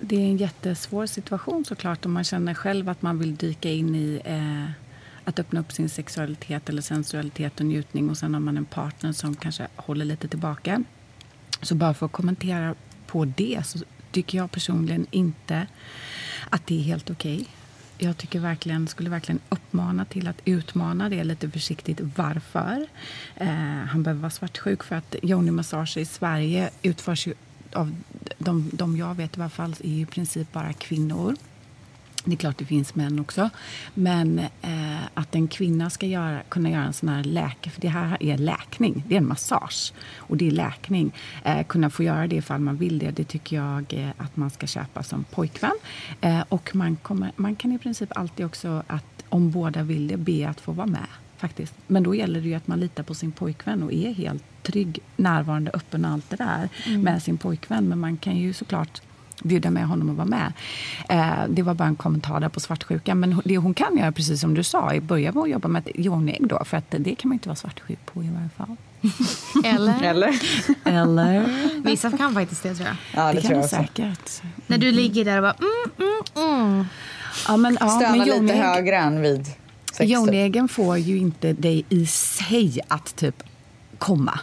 Det är en jättesvår situation såklart om man känner själv att man vill dyka in i eh, att öppna upp sin sexualitet eller sensualitet och njutning och sen har man en partner som kanske håller lite tillbaka. Så bara för att kommentera på det så tycker jag personligen inte att det är helt okej. Okay. Jag tycker verkligen, skulle verkligen uppmana till att utmana det lite försiktigt. Varför? Eh, han behöver vara svartsjuk för att yoni-massager i Sverige utförs ju av de, de jag vet i alla fall är i princip bara kvinnor. Det är klart det finns män också. Men eh, att en kvinna ska göra, kunna göra en sån här läke, för det här är läkning, det är en massage och det är läkning. Eh, kunna få göra det ifall man vill det, det tycker jag eh, att man ska köpa som pojkvän. Eh, och man, kommer, man kan i princip alltid också, att om båda vill det, be att få vara med. Faktiskt. Men då gäller det ju att man litar på sin pojkvän och är helt trygg, närvarande, öppen och allt det där mm. med sin pojkvän. Men man kan ju såklart bjuda med honom att vara med. Eh, det var bara en kommentar där på svartsjuka. Men det hon kan göra, precis som du sa, börja med att jobba med ett jonägg då. För att det kan man inte vara svartsjuk på i varje fall. Eller? Eller? Eller? Vissa kan faktiskt det tror jag. Ja, det, det tror kan jag säkert. Mm. När du ligger där och bara mm, mm, mm. Ja, men, ja, Stöna men lite högre än vid sex. typ. Jonäggen får ju inte dig i sig att typ komma.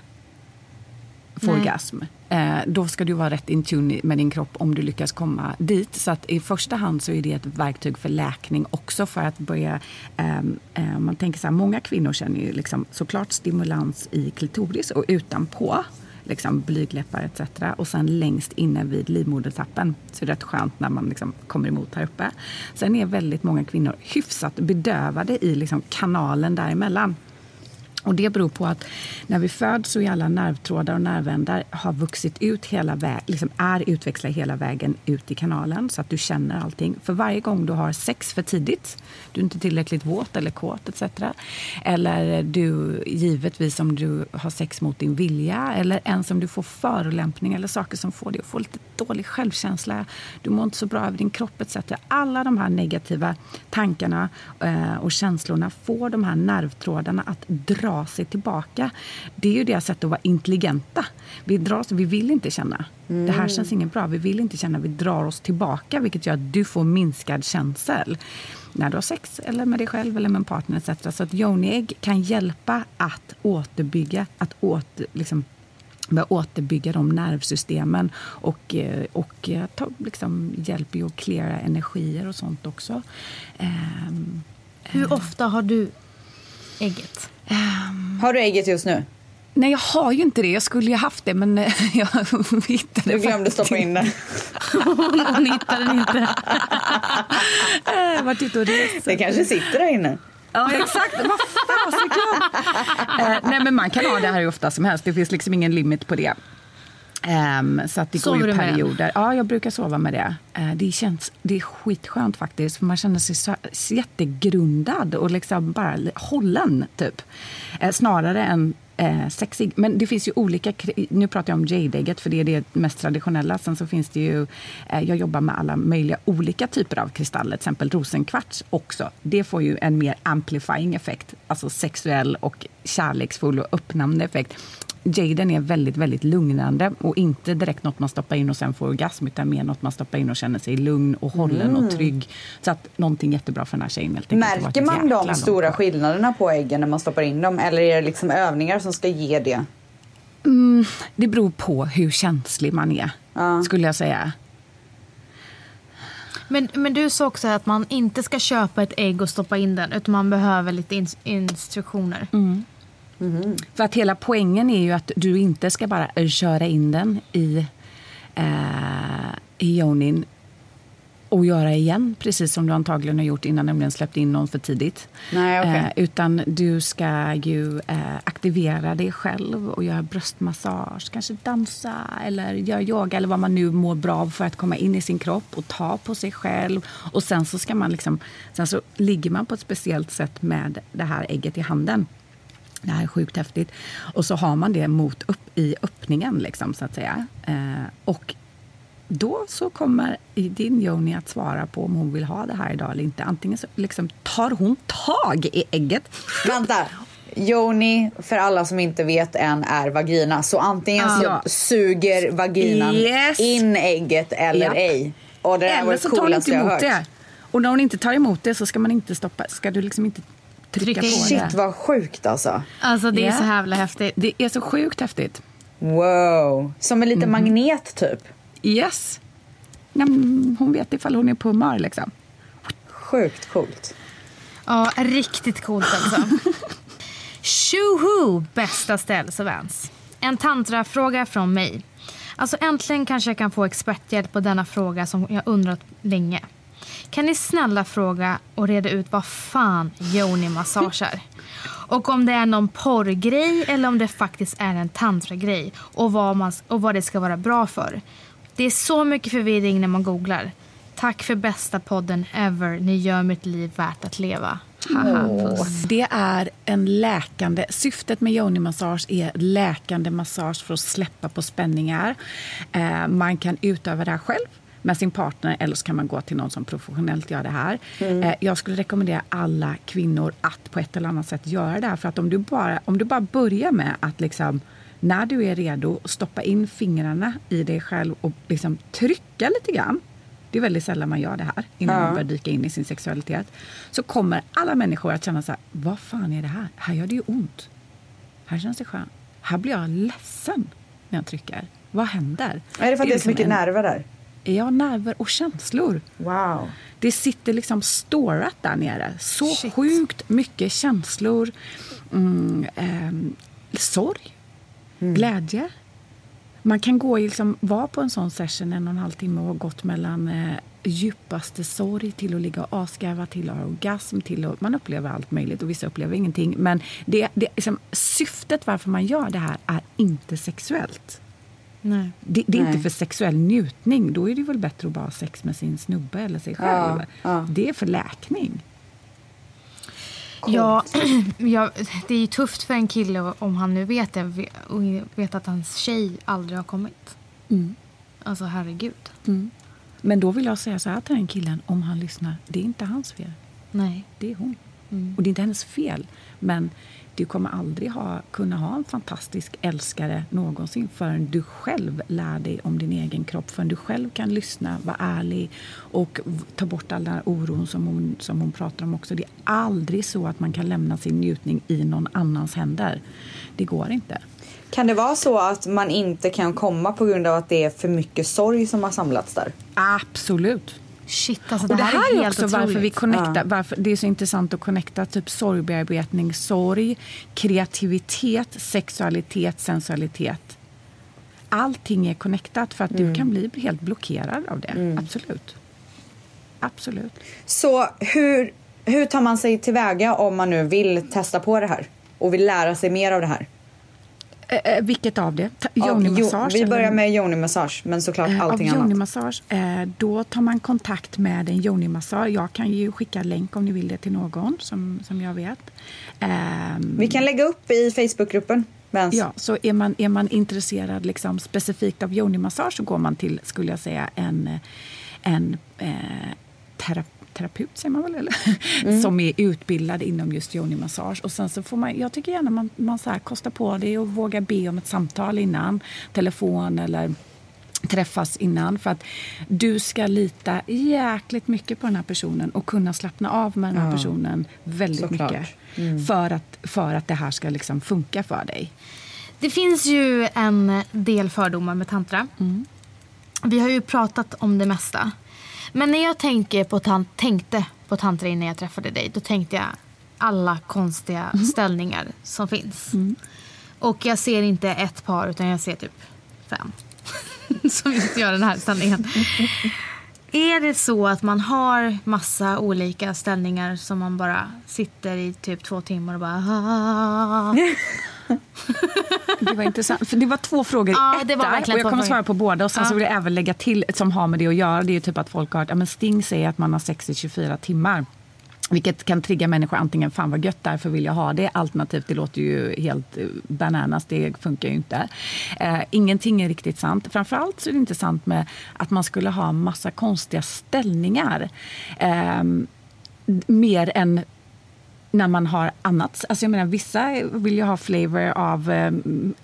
Få orgasm. Eh, då ska du vara rätt in tune med din kropp om du lyckas komma dit. Så att i första hand så är det ett verktyg för läkning också för att börja... ehm, eh, man tänker så här, många kvinnor känner ju liksom såklart stimulans i klitoris och utanpå. Liksom blygdläppar etc. Och sen längst inne vid livmodertappen. Så det är rätt skönt när man liksom kommer emot här uppe. Sen är väldigt många kvinnor hyfsat bedövade i liksom kanalen däremellan. Och det beror på att när vi föds så är alla nervtrådar och nervändar har vuxit ut hela vägen, liksom är utväxlade hela vägen ut i kanalen så att du känner allting. För varje gång du har sex för tidigt, du är inte tillräckligt våt eller kåt etc. Eller du, givetvis om du har sex mot din vilja eller ens om du får förolämpning eller saker som får dig att få lite dålig självkänsla. Du mår inte så bra över din kropp etc. Alla de här negativa tankarna eh, och känslorna får de här nervtrådarna att dra sig tillbaka. Det är ju deras sätt att vara intelligenta. Vi, dras, vi vill inte känna. Det här känns inget bra. Vi vill inte känna. Vi drar oss tillbaka vilket gör att du får minskad känsel när du har sex eller med dig själv eller med en partner etc. Så att yoni-ägg kan hjälpa att återbygga, att åter, liksom, börja återbygga de nervsystemen och, eh, och eh, ta, liksom, hjälper ju att klära energier och sånt också. Ehm, Hur ofta har du ägget? Har du ägget just nu? Nej, jag har ju inte det. Jag skulle ju haft det, men eh, jag hittade Du glömde faktiskt stoppa in det. Hon hittar den inte. Jag har varit ute och rest. Det kanske sitter där inne. Ja, exakt. Vad fasiken! eh, nej, men man kan ha det här hur ofta som helst. Det finns liksom ingen limit på det. Ehm, så att det Sover går ju perioder. Ja, jag brukar sova med det. Eh, det, känns, det är skitskönt faktiskt. För man känner sig så, så jättegrundad och liksom bara hållen, typ. Eh, snarare än eh, sexig. Men det finns ju olika... Nu pratar jag om jade-ägget, för det är det mest traditionella. Sen så finns det ju... Jag jobbar med alla möjliga olika typer av kristaller. Till exempel rosenkvarts också. Det får ju en mer amplifying effekt. Alltså sexuell och kärleksfull och öppnande effekt. Jaden är väldigt, väldigt lugnande och inte direkt något man stoppar in och sen får orgasm utan mer något man stoppar in och känner sig lugn och hållen och trygg. Så att någonting jättebra för den här tjejen helt enkelt. Märker man de stora bra. skillnaderna på äggen när man stoppar in dem? Eller är det liksom övningar som ska ge det? Det beror på hur känslig man är, Ja. skulle jag säga. Men, men du sa också att man inte ska köpa ett ägg och stoppa in den utan man behöver lite ins- instruktioner. För att hela poängen är ju att du inte ska bara eh, köra in den i, eh, i yonin och göra igen, precis som du antagligen har gjort innan, nämligen släppt in någon för tidigt. Nej, okej. eh, utan du ska ju eh, aktivera dig själv och göra bröstmassage, kanske dansa eller göra yoga eller vad man nu mår bra av för att komma in i sin kropp och ta på sig själv. Och sen så ska man liksom, sen så ligger man på ett speciellt sätt med det här ägget i handen. Det här är sjukt häftigt. Och så har man det mot upp i öppningen, liksom, så att säga. Eh, och då så kommer din Joni att svara på om hon vill ha det här idag eller inte. Antingen så liksom tar hon tag i ägget. Vänta! Joni, för alla som inte vet än, är vagina. Så antingen så Ja. suger vaginan Yes. in ägget eller Japp. ej. Och det där var Eller det så tar hon inte emot det. Och när hon inte tar emot det så ska man inte stoppa, ska du liksom inte trycka på Shit det. vad sjukt alltså. Alltså det är Ja. så jävla häftigt. Det är så sjukt häftigt. Wow. Som en liten magnet typ. Yes. Nej, men hon vet ifall hon är på humör liksom. Sjukt coolt. Ja, riktigt coolt alltså. Tjoho, bästa ställs och Vans. En tantrafråga från mig. Alltså äntligen kanske jag kan få experthjälp på denna fråga som jag undrat länge. Kan ni snälla fråga och reda ut vad fan yoni-massage är? Och om det är någon porrgrej eller om det faktiskt är en tantragrej och vad, man, och vad det ska vara bra för. Det är så mycket förvirring när man googlar. Tack för bästa podden ever. Ni gör mitt liv värt att leva. Oh. puss. Det är en läkande... Syftet med yoni-massage är läkande massage för att släppa på spänningar. Eh, man kan utöva det här själv med sin partner eller så kan man gå till någon som professionellt gör det här. Eh, jag skulle rekommendera alla kvinnor att på ett eller annat sätt göra det här. För att om du bara, om du bara börjar med att liksom när du är redo stoppa in fingrarna i dig själv och liksom trycka lite grann det är väldigt sällan man gör det här innan Ja. man börjar dyka in i sin sexualitet. Så kommer alla människor att känna så här, vad fan är det här? Här gör det ju ont. Här känns det skönt. Här blir jag ledsen när jag trycker. Vad händer? Är det för att det är så liksom mycket en- nerver där? Ja, nerver och känslor. Wow. Det sitter liksom storat där nere. Så Shit. sjukt mycket känslor. Mm, ehm, sorg. Glädje. Man kan gå liksom, vara på en sån session en och en halv timme och ha gått mellan eh, djupaste sorg till att ligga och asgarva till att ha orgasm till att man upplever allt möjligt och vissa upplever ingenting. Men det, det, liksom, syftet varför man gör det här är inte sexuellt. Nej. Det, det är Nej. inte för sexuell njutning. Då är det väl bättre att bara ha sex med sin snubbe eller sig själv. Ja, ja. Det är för läkning. Ja, ja, det är ju tufft för en kille om han nu vet det och vet att hans tjej aldrig har kommit. Alltså herregud. Men då vill jag säga så här till den killen, om han lyssnar. Det är inte hans fel. Nej. Det är hon. Och det är inte hennes fel. Men du kommer aldrig ha, kunna ha en fantastisk älskare någonsin förrän du själv lär dig om din egen kropp. Förrän du själv kan lyssna, vara ärlig och ta bort all den här oron som hon, som hon pratar om också. Det är aldrig så att man kan lämna sin njutning i någon annans händer. Det går inte. Kan det vara så att man inte kan komma på grund av att det är för mycket sorg som har samlats där? Absolut. Shit, alltså Och det, här är, helt också varför vi otroligt. connectar, Ja. varför det är så intressant att connecta typ sorgbearbetning, sorg, kreativitet, sexualitet, sensualitet. Allting är connectat för att du kan bli helt blockerad av det. Absolut. Absolut. Så hur, hur tar man sig tillväga om man nu vill testa på det här? Och vill lära sig mer av det här? Eh, eh, vilket av det? Yoni-massage? Vi börjar med yoni-massage, men såklart Eh, allting av annat. yoni-massage, eh, då tar man kontakt med en yoni-massör. Jag kan ju skicka länk om ni vill det till någon som, som jag vet. Ehm, Vi kan lägga upp i Facebookgruppen. Ja, så är man, är man intresserad liksom specifikt av yoni-massage så går man till, skulle jag säga, en, en eh, tera, terapeut, säger man väl? Eller? Som är utbildad inom just yoni-massage. Och sen så får man, jag tycker gärna man, man så här kostar på det och vågar be om ett samtal innan. Telefon eller träffas innan. För att du ska lita jäkligt mycket på den här personen och kunna slappna av med den här Ja, personen väldigt såklart. mycket. För, att, för att det här ska liksom funka för dig. Det finns ju en del fördomar med tantra. Vi har ju pratat om det mesta. Men när jag tänker på tan- tänkte på tantra innan jag träffade dig, då tänkte jag alla konstiga ställningar som finns. Och jag ser inte ett par, utan jag ser typ fem som just gör den här ställningen. Är det så att man har massa olika ställningar som man bara sitter i typ två timmar och bara... Det var intressant. För det var två frågor i Ja, ett det var där, och jag kommer frågor. svara på båda. Och sen Ja. så vill jag även lägga till som har med det att göra. Det är ju typ att folk har hört, ja men Sting säger att man har sex i 24 timmar. Vilket kan trigga människor antingen fan vad gött därför vill jag ha det. Alternativt det låter ju helt eh, bananas, det funkar ju inte. Eh, ingenting är riktigt sant. Framförallt så är det inte sant med att man skulle ha massa konstiga ställningar. Eh, mer än när man har annat. Alltså jag menar, vissa vill ju ha flavor av eh,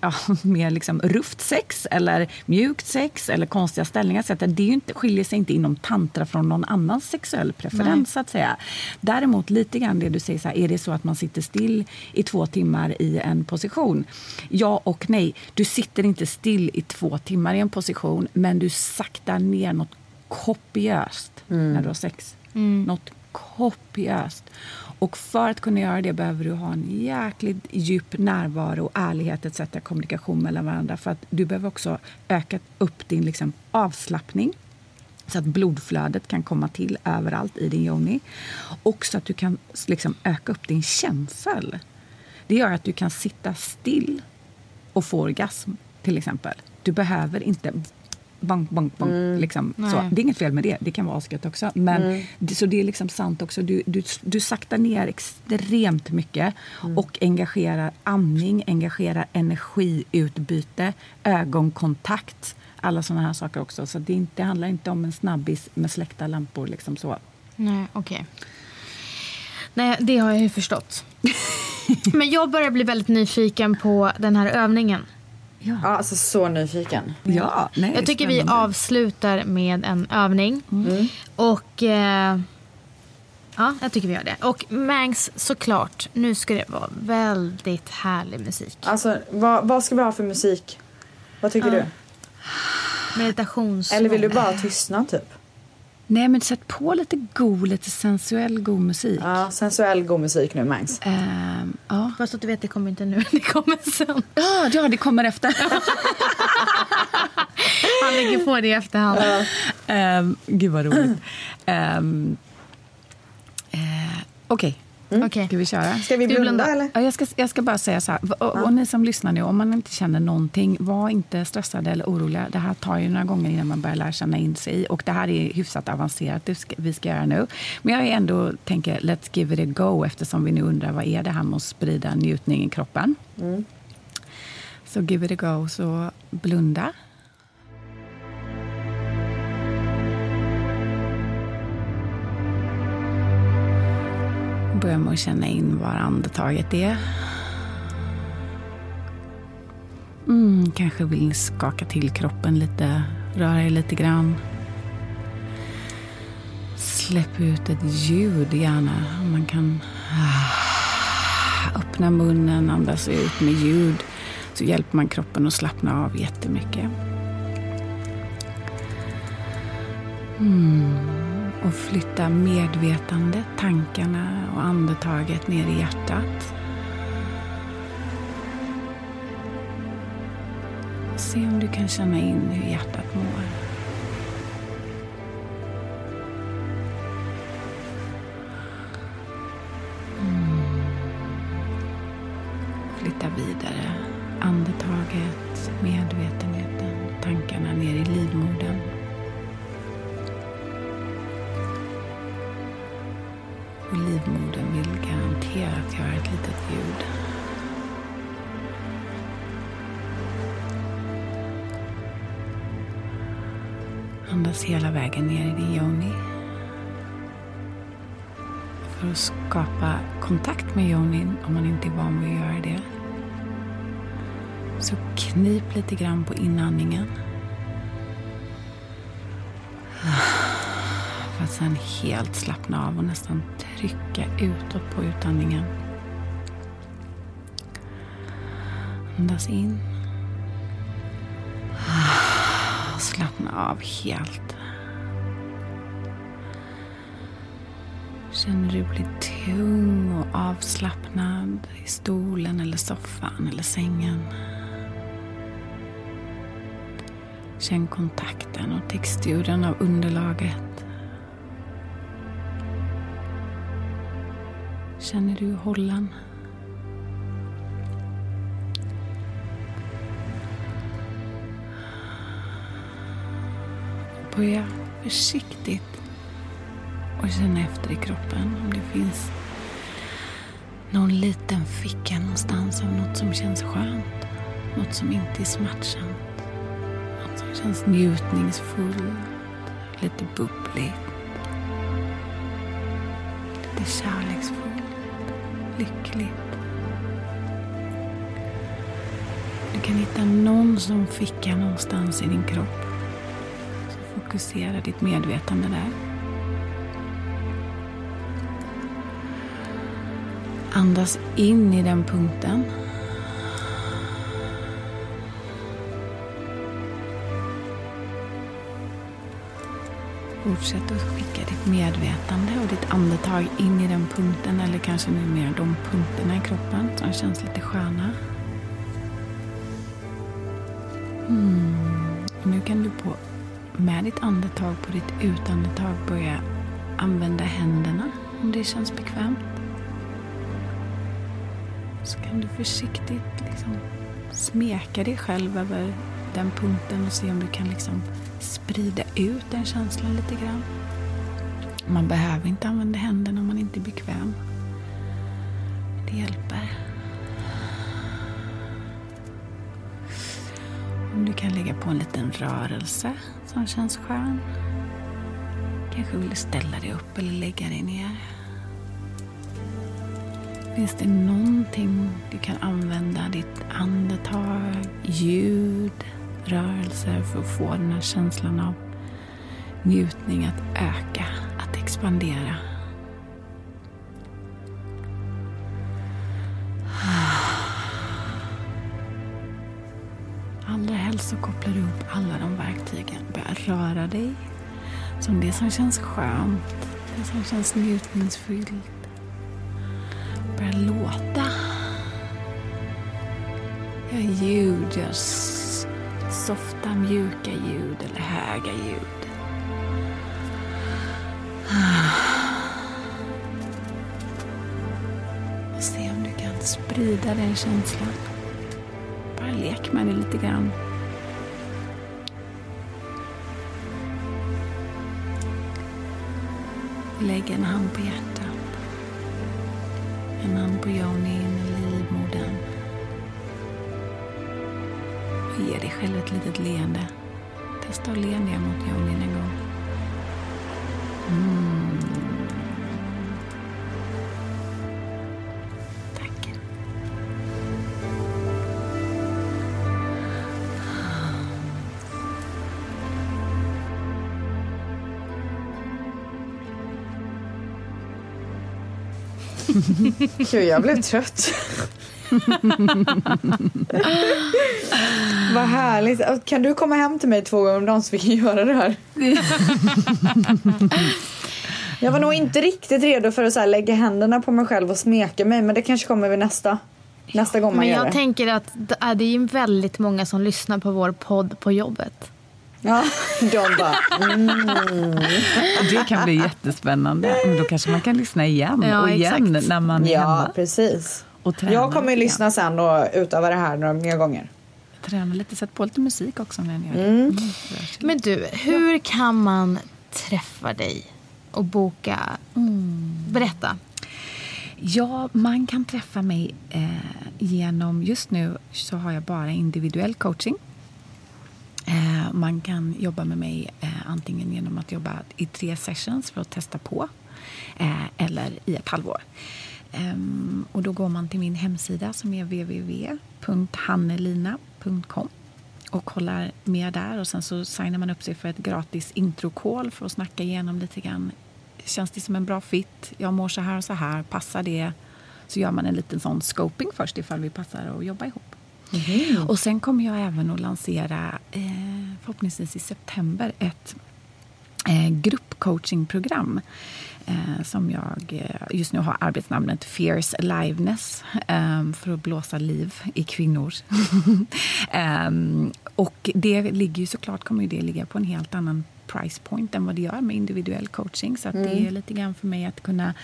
ja, mer liksom rufft sex eller mjukt sex eller konstiga ställningar. Så det är inte, skiljer sig inte inom tantra från någon annans sexuell preferens. så att säga. Däremot lite grann det du säger, så här, är det så att man sitter still i två timmar i en position? Ja och nej. Du sitter inte still i två timmar i en position men du saktar ner något kopiöst när du har sex. Något kopiöst. Och för att kunna göra det behöver du ha en jäkligt djup närvaro och ärlighet etc. kommunikation mellan varandra. För att du behöver också öka upp din liksom, avslappning så att blodflödet kan komma till överallt i din yoni. Och så att du kan liksom, öka upp din känsel. Det gör att du kan sitta still och få orgasm, till exempel. Du behöver inte bang, bang, bang. Mm. Liksom, så. Det är inget fel med det, det kan vara asgött också. Men, Mm. det, så det är liksom sant också. Du, du, du saktar ner extremt mycket Mm. och engagerar andning, engagerar energiutbyte, ögonkontakt. Alla såna här saker också. Så det, inte, det handlar inte om en snabbis med släckta lampor. Liksom så. Nej, okej. Nej, det har jag ju förstått. Men jag börjar bli väldigt nyfiken på den här övningen. Ja, alltså så nyfiken. Ja, nej, Jag tycker vi spännande. avslutar med en övning. Och... Eh, ja, jag tycker vi gör det. Och Mangs, såklart, nu ska det vara väldigt härlig musik. Alltså, vad, vad ska vi ha för musik? Vad tycker du? Meditations... Eller vill du bara tystna typ? Nej, men sätt på lite god, lite sensuell god musik. Ja, sensuell god musik nu Mangs. Ehm, ja. Fast att du vet, det kommer inte nu. Det kommer sen. Ja, det kommer efter. Han lägger på det i efterhand. um, gud vad roligt. Um, eh, Okej, Okej. ska vi köra? Ska vi blunda, blunda? eller? Ja, jag, ska, jag ska bara säga så här. Och, och, och ni som lyssnar nu, om man inte känner någonting, var inte stressade eller oroliga. Det här tar ju några gånger innan man börjar lära känna in sig. Och det här är hyfsat avancerat, det ska, vi ska göra nu. Men jag är ändå tänker, let's give it a go, eftersom vi nu undrar vad är det här med att sprida njutning i kroppen. Så give it a go, så blunda. Börja med att känna in var andetaget är. Mm, kanske vill skaka till kroppen lite, röra er lite grann. Släpp ut ett ljud gärna. Man kan ah, öppna munnen, andas ut med ljud. Så hjälper man kroppen att slappna av jättemycket. Mm. Och flytta medvetandet, tankarna och andetaget ner i hjärtat. Se om du kan känna in hur hjärtat mår. Kontakt med yonin, om man inte är van vid att göra det. Så knip lite grann på inandningen. För att sen helt slappna av och nästan trycka utåt på utandningen. Andas in. Slappna av helt. Känner du blir tung och avslappnad i stolen eller soffan eller sängen. Känn kontakten och texturen av underlaget. Känner du hållan? Börja försiktigt och känna efter i kroppen om det finns någon liten ficka någonstans av något som känns skönt. Något som inte är smärtsamt. Något som känns njutningsfullt, lite bubbligt. Lite kärleksfullt. lyckligt. Du kan hitta någon som ficka någonstans i din kropp. Så fokusera ditt medvetande där. Andas in i den punkten. Fortsätt att skicka ditt medvetande och ditt andetag in i den punkten eller kanske numera de punkterna i kroppen som känns lite sköna. Mm. Nu kan du på, med ditt andetag på ditt utandetag börja använda händerna om det känns bekvämt. Kan du försiktigt liksom smeka dig själv över den punkten och se om du kan liksom sprida ut den känslan lite grann. Man behöver inte använda händerna om man inte är bekväm. Det hjälper. Om du kan lägga på en liten rörelse som känns skön. Kanske vill du ställa dig upp eller lägga dig ner. Finns det någonting du kan använda ditt andetag, ljud, rörelser för att få den här känslan av njutning att öka, att expandera. Allra helst så kopplar du upp alla de verktygen. Börja röra dig som det som känns skönt, det som känns njutningsfyllt. Låta. Ljud, softa, mjuka ljud eller höga ljud. Se om du kan sprida den känslan. Bara lek med det lite grann. Lägg en hand på hjärtat. En hand på i livmodern. Och ge dig själv ett litet leende. Testa att le ner mot yonin en gång. Mm. Gud, jag blev trött. Vad härligt. Kan du komma hem till mig två gånger om dagen så vi kan göra det här? Jag var nog inte riktigt redo för att så lägga händerna på mig själv och smeka mig men det kanske kommer vid nästa, nästa gång man Men gör jag det. tänker att det är det är väldigt många som lyssnar på vår podd på jobbet. Ja, de bara... Mm. Det kan bli jättespännande. Men då kanske man kan lyssna igen Ja, och igen exakt. när man är Ja, hemma. precis. Och Jag kommer lite lyssna sen och utöva det här några mer gånger. Träna lite, sätt på lite musik också när ni gör det. Mm. Mm, Men du, hur kan man träffa dig och boka? Berätta. Ja, man kan träffa mig eh, genom... Just nu så har jag bara individuell coaching. Eh, man kan jobba med mig eh, antingen genom att jobba i tre sessions för att testa på eh, eller i ett halvår. Ehm, och då går man till min hemsida som är www.hannelina.com och kollar mer där och sen så signar man upp sig för ett gratis introcall för att snacka igenom lite grann. Känns det som en bra fit? Jag mår så här och så här. Passar det? Så gör man en liten sån scoping först ifall vi passar att jobba ihop. Och sen kommer jag även att lansera, eh, förhoppningsvis i september, ett eh, gruppcoachingprogram eh, som jag eh, just nu har arbetsnamnet Fierce Aliveness eh, för att blåsa liv i kvinnor. Ehm, och det ligger ju såklart kommer ju det ligga på en helt annan price point än vad det gör med individuell coaching. Så att det är lite grann för mig att kunna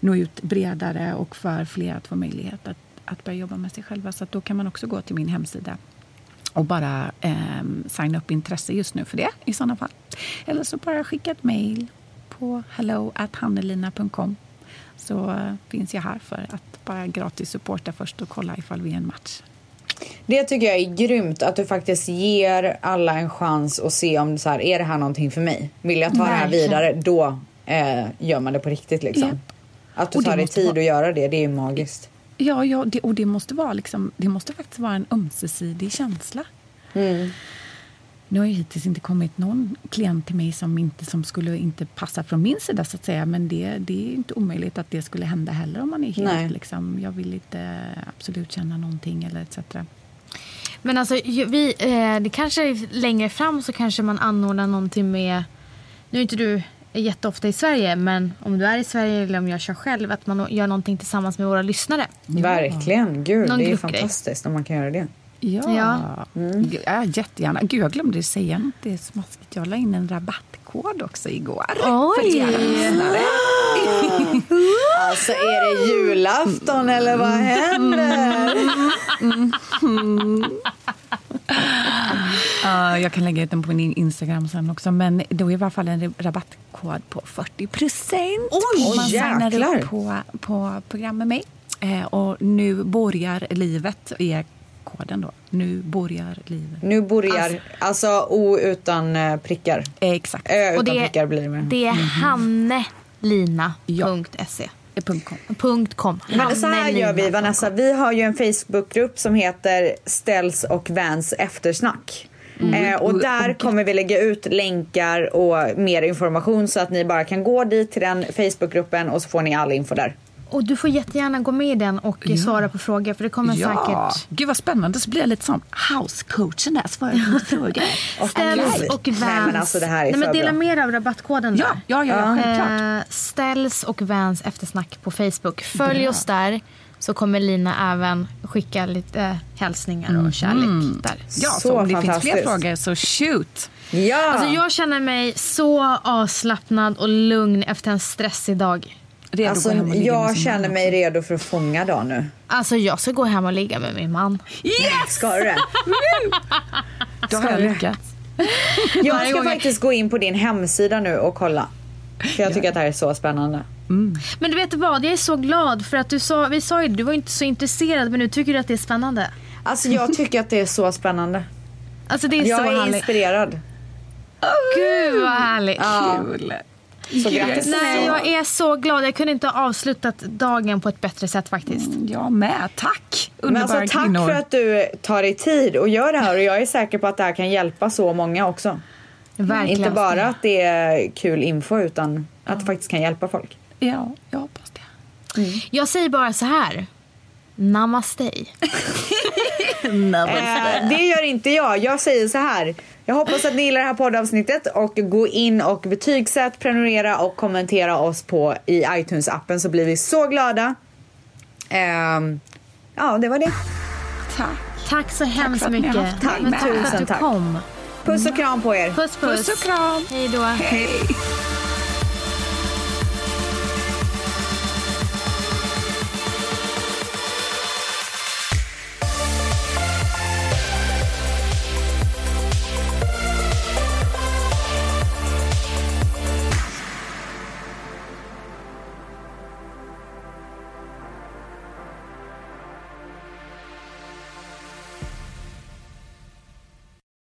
nå ut bredare och för fler att få möjlighet att, att börja jobba med sig själva. Så då kan man också gå till min hemsida och bara eh, signa upp intresse just nu för det i sådana fall. Eller så bara skicka ett mejl på hello@hannelina.com så eh, finns jag här för att bara gratis supporta först och kolla ifall vi är en match. Det tycker jag är grymt att du faktiskt ger alla en chans att se om så här, är det här någonting för mig. Vill jag ta det här Verkligen. vidare, då eh, gör man det på riktigt liksom. Japp. Att du Och tar dig tid vara- att göra det, det är ju magiskt. Ja, ja det, och det måste, vara liksom, det måste faktiskt vara en ömsesidig känsla. Nu har ju hittills inte kommit någon klient till mig som, inte, som skulle inte passa från min sida så att säga. Men det, det är inte omöjligt att det skulle hända heller om man är helt Nej. liksom, jag vill inte absolut känna någonting eller etc. Men alltså, vi, eh, det kanske är längre fram så kanske man anordnar någonting med... Nu är inte du jätteofta i Sverige, men om du är i Sverige eller om jag kör själv, att man gör någonting tillsammans med våra lyssnare. Verkligen. Gud, Någon det är fantastiskt om man kan göra det. Ja, Ja. Mm. ja jättegärna. Gud, jag glömde säga något det är smaskigt. Jag la in en rabattkod också igår. Oj! Alltså är det julafton eller vad händer? Ja, jag kan lägga ut den på min Instagram sen också. Men då är i alla fall en rabattkod på 40 procent. Oj, man signar upp på, på program med mig. Eh, och nu börjar livet är koden då. Nu börjar livet. Nu börjar, alltså O utan eh, prickar. Eh, exakt. Ö Och utan det, prickar blir det med. det är hannelina.se. Eh, punkt .com. Punkt. Men så här gör vi. Vanessa, vi har ju en Facebookgrupp som heter Ställs och Vans eftersnack. Eh, och där kommer vi lägga ut länkar och mer information så att ni bara kan gå dit till den Facebookgruppen och så får ni all info där. Och du får jättegärna gå med i den och Ja. svara på frågor för det kommer Ja, säkert gud vad spännande. Så blir jag lite som housecoachen där. Svarar på frågor. Ställs Gud. och Vans. Nej, men alltså, det här är Nej, men dela bra. med er av rabattkoden Ja, där. ja, ja, ja självklart. Eh, Ställs och Vans eftersnack på Facebook. Följ Bra. oss där så kommer Lina även skicka lite hälsningar och kärlek där. Ja, så, Så om det finns fler frågor så shoot. Ja! Alltså jag känner mig så avslappnad och lugn efter en stressig dag. Redo Alltså, att gå hem och ligga med jag känner mig redo för att fånga dagen nu. Alltså jag ska gå hem och ligga med min man. Ska du det? Då har jag lyckats. Jag ska faktiskt gå in på din hemsida nu och kolla. För jag tycker att det här är så spännande. Men du vet vad, jag är så glad för att du sa, vi sa ju du var inte så intresserad men nu tycker du att det är spännande. Alltså jag tycker att det är så spännande. Alltså det är Jag så är härligt. inspirerad. Gud vad härligt. Ja, Kul. Så grattis Nej, jag är så glad. Jag kunde inte ha avslutat dagen på ett bättre sätt faktiskt. Jag med. Tack, Men underbara alltså, tack kvinnor. för att du tar dig tid och gör det här och jag är säker på att det här kan hjälpa så många också. Verkligen. Inte bara att det är kul info utan att det faktiskt kan hjälpa folk. Ja, jag hoppas det. Jag säger bara så här. Namaste. Eh, det gör inte jag. Jag säger så här. Jag hoppas att ni gillar det här poddavsnittet och gå in och betygsätt, prenumerera och kommentera oss på i iTunes-appen så blir vi så glada. Ehm, ja, det var det. Tack. Tack så hemskt har mycket. med. tack för att Tusen du tack. kom. Puss och kram på er. Puss puss. Puss och kram. Hej då. Hej.